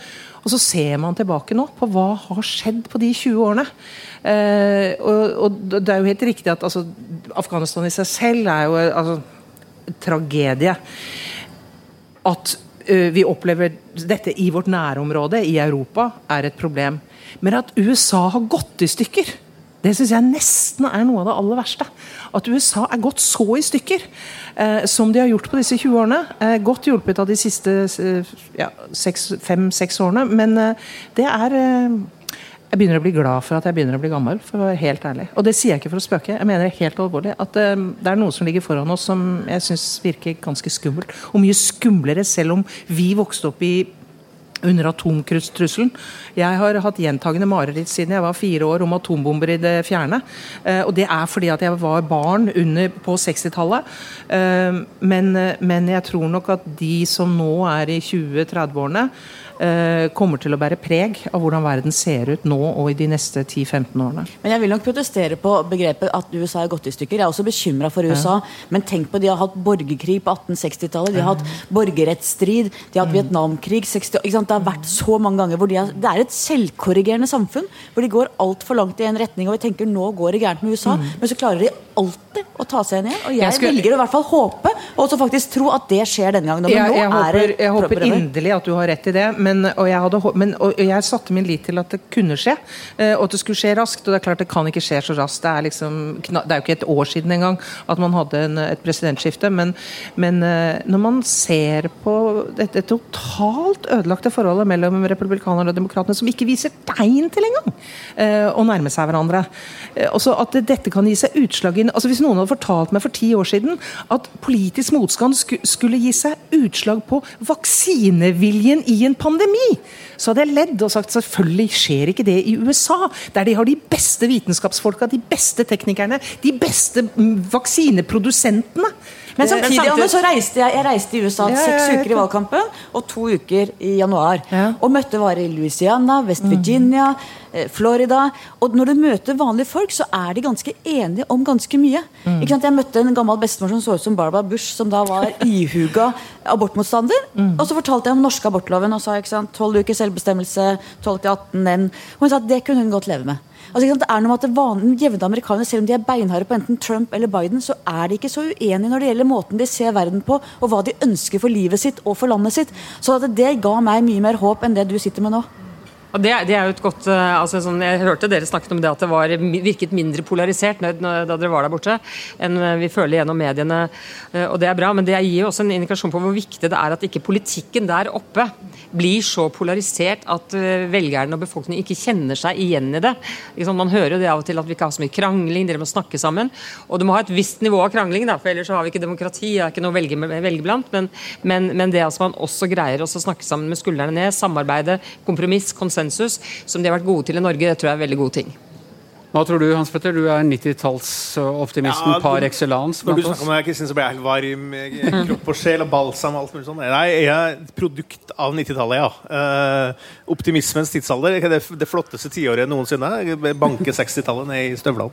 og, så, ser man tilbake nå på hva har skjedd på de 20 årene. Eh, og, det er jo helt riktig at altså, Afghanistan i seg selv er jo altså, tragedie. At uh, vi opplever dette i vårt nærområde, i Europa, er et problem. Men at USA har gått i stykker det syns jeg nesten er noe av det aller verste. At USA er gått så i stykker eh, som de har gjort på disse 20 årene. Eh, godt hjulpet av de siste eh, fem-seks årene. Men eh, det er eh, Jeg begynner å bli glad for at jeg begynner å bli gammel, for å være helt ærlig. Og det sier jeg ikke for å spøke. Jeg mener helt alvorlig at eh, det er noe som ligger foran oss som jeg syns virker ganske skummelt. Og mye skumlere, selv om vi vokste opp i under atomkruttrusselen. Jeg har hatt gjentagende mareritt siden jeg var fire år om atombomber i det fjerne. Eh, og det er fordi at jeg var barn under, på 60-tallet. Eh, men, men jeg tror nok at de som nå er i 20-30-årene, Eh, kommer til å bære preg av hvordan verden ser ut nå og i de neste 10-15 årene. Men Jeg vil nok protestere på begrepet at USA er gått i stykker. Jeg er også bekymra for USA. Ja. Men tenk på de har hatt borgerkrig på 1860-tallet. De har hatt borgerrettsstrid. De har hatt mm. Vietnamkrig. 60, det har vært så mange ganger hvor de har, Det er et selvkorrigerende samfunn hvor de går altfor langt i en retning. Og vi tenker nå går det gærent med USA, mm. men så klarer de alltid å ta seg igjen. Og jeg, jeg skulle... velger å i hvert fall håpe, og også faktisk tro at det skjer denne gangen. Jeg, jeg håper, jeg håper inderlig at du har rett i det men, og, jeg hadde, men, og jeg satte min lit til at det kunne skje, eh, og at det skulle skje raskt. Og det er klart det kan ikke skje så raskt. Det er, liksom, det er jo ikke et år siden engang at man hadde en, et presidentskifte. Men, men, eh, når man ser på dette totalt ødelagte forholdet mellom republikanerne og demokratene, som ikke viser tegn til engang eh, å nærme seg hverandre Også At dette kan gi seg utslag i altså Hvis noen hadde fortalt meg for ti år siden at politisk motstand skulle gi seg utslag på vaksineviljen i en pandemi pandemi, så hadde jeg ledd og sagt selvfølgelig skjer ikke det i USA, der de har de beste vitenskapsfolka, de beste teknikerne, de beste mm, vaksineprodusentene. Men samtidig samtidig- Anne, så reiste jeg, jeg reiste i USA Ja, seks uker i valgkampen og to uker i januar. Ja. Og møtte varer i Louisiana, West Virginia, mm. Florida. Og når du møter vanlige folk, så er de ganske enige om ganske mye. Ikke sant? Jeg møtte en gammel bestemor som så ut som Barbara Bush, som da var <laughs> ihuga abortmotstander. Og så fortalte jeg om norske abortloven og sa ikke sant, 12 uker selvbestemmelse, 12 til 18 menn. Og hun sa at det kunne hun godt leve med. Altså? Det er noe med at det jevne amerikanere, Selv om de er beinharde på enten Trump eller Biden, så er de ikke så uenige når det gjelder måten de ser verden på, og hva de ønsker for livet sitt og for landet sitt. Så det ga meg mye mer håp enn det du sitter med nå. Det, det er jo et godt eh, altså sånn, Jeg hørte dere snakket om det at det var, virket mindre polarisert da dere var der borte, enn eh, vi føler gjennom mediene. eh, Og det er bra, men det gir jo også en indikasjon på hvor viktig det er at ikke politikken der oppe blir så polarisert at velgerne og befolkningen ikke kjenner seg igjen i det. Man hører jo det av og til at vi ikke har så mye krangling, dere må snakke sammen. Og du må ha et visst nivå av krangling, da, for ellers så har vi ikke demokrati. Det er ikke noe velge, velge blant. Men, men, men det at man også greier å snakke sammen med skuldrene ned, samarbeide, kompromiss, konsensus, som de har vært gode til i Norge, det tror jeg er en veldig god ting. Hva tror du, Hans Petter? Du er 90-tallsoptimisten Ja, par excellence. Når du snakker om det, Kristin, så blir jeg helt varm. i Kropp og sjel og balsam. og alt mulig sånt. Nei, jeg er et produkt av 90-tallet, ja. Uh, optimismens tidsalder. Det, er det flotteste tiåret noensinne. Banke 60-tallet ned i støvlene.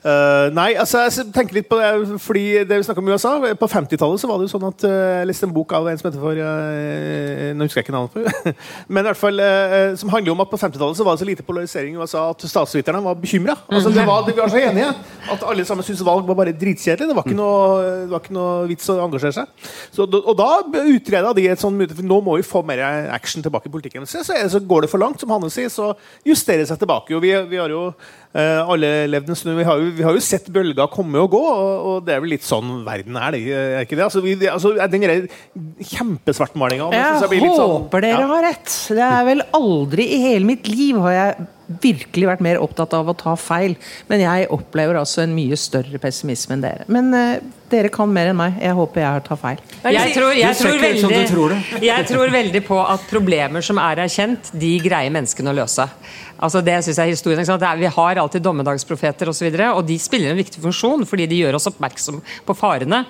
Eh, nei, altså, jeg tenker litt på det fordi det vi snakker om USA På 50-tallet så var det jo sånn at uh, jeg leste en bok av en som heter for uh, Nå husker jeg ikke navnet på. <laughs> Men i hvert fall som handler om at på 50-tallet så var det så lite polarisering i USA at statsviterne var bekymra. Altså, det var, vi var så enige at alle sammen syntes valg var bare dritkjedelig. Det var ikke noe, det var ikke noe vits å engasjere seg. Så, og da utreda de et sånt mulighet for nå må vi få mer action tilbake i politikken. Så, så, så går det for langt, som Hanne sier, så justerer det seg tilbake. Og vi, vi har jo alle levd en stund. Vi har, jo, vi har jo sett bølger komme og gå, og, og det er vel litt sånn verden er, det, er ikke det? Altså, vi, altså, den kjempesvartmalinga Jeg håper dere har rett. Det er vel aldri i hele mitt liv har jeg virkelig vært mer opptatt av å ta feil. Men jeg opplever altså en mye større pessimisme enn dere. Men eh, dere kan mer enn meg. Jeg håper jeg tar feil. Jeg tror, jeg, tror veldig, <laughs> jeg tror veldig på at problemer som er erkjent, de greier menneskene å løse. Altså det synes jeg er historien. ikke sant? Det er, vi har alltid dommedagsprofeter osv., og, så videre, og de spiller en viktig funksjon fordi de gjør oss oppmerksom på farene.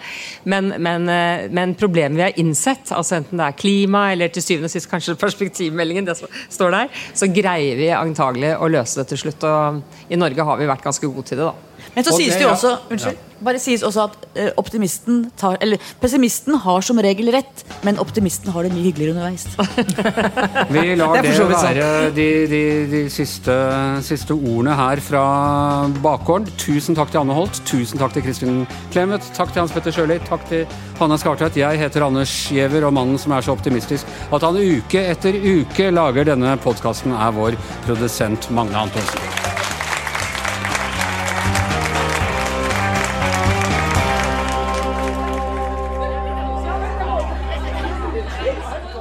Men, men, eh, men problemet vi har innsett, altså enten det er klima eller til syvende og sist kanskje perspektivmeldingen, det som står der, så greier vi antagelig å løse det til slutt. Og i Norge har vi vært ganske gode til det, da. Men så Og sies det- det jo ja. også unnskyld, bare sies også at eh, optimisten tar, eller pessimisten har som regel rett, men optimisten har det mye hyggeligere underveis. <laughs> Vi lar Det være de, de, de siste, siste ordene her fra bakgården. Tusen takk til Anne Holt, tusen takk til Kristin Clemet, takk til Hans Petter Sjøli, takk til Hanna Skartveit. Jeg heter Anders Giæver, og mannen som er så optimistisk at han uke etter uke lager denne podkasten, er vår produsent Magne Antonsen.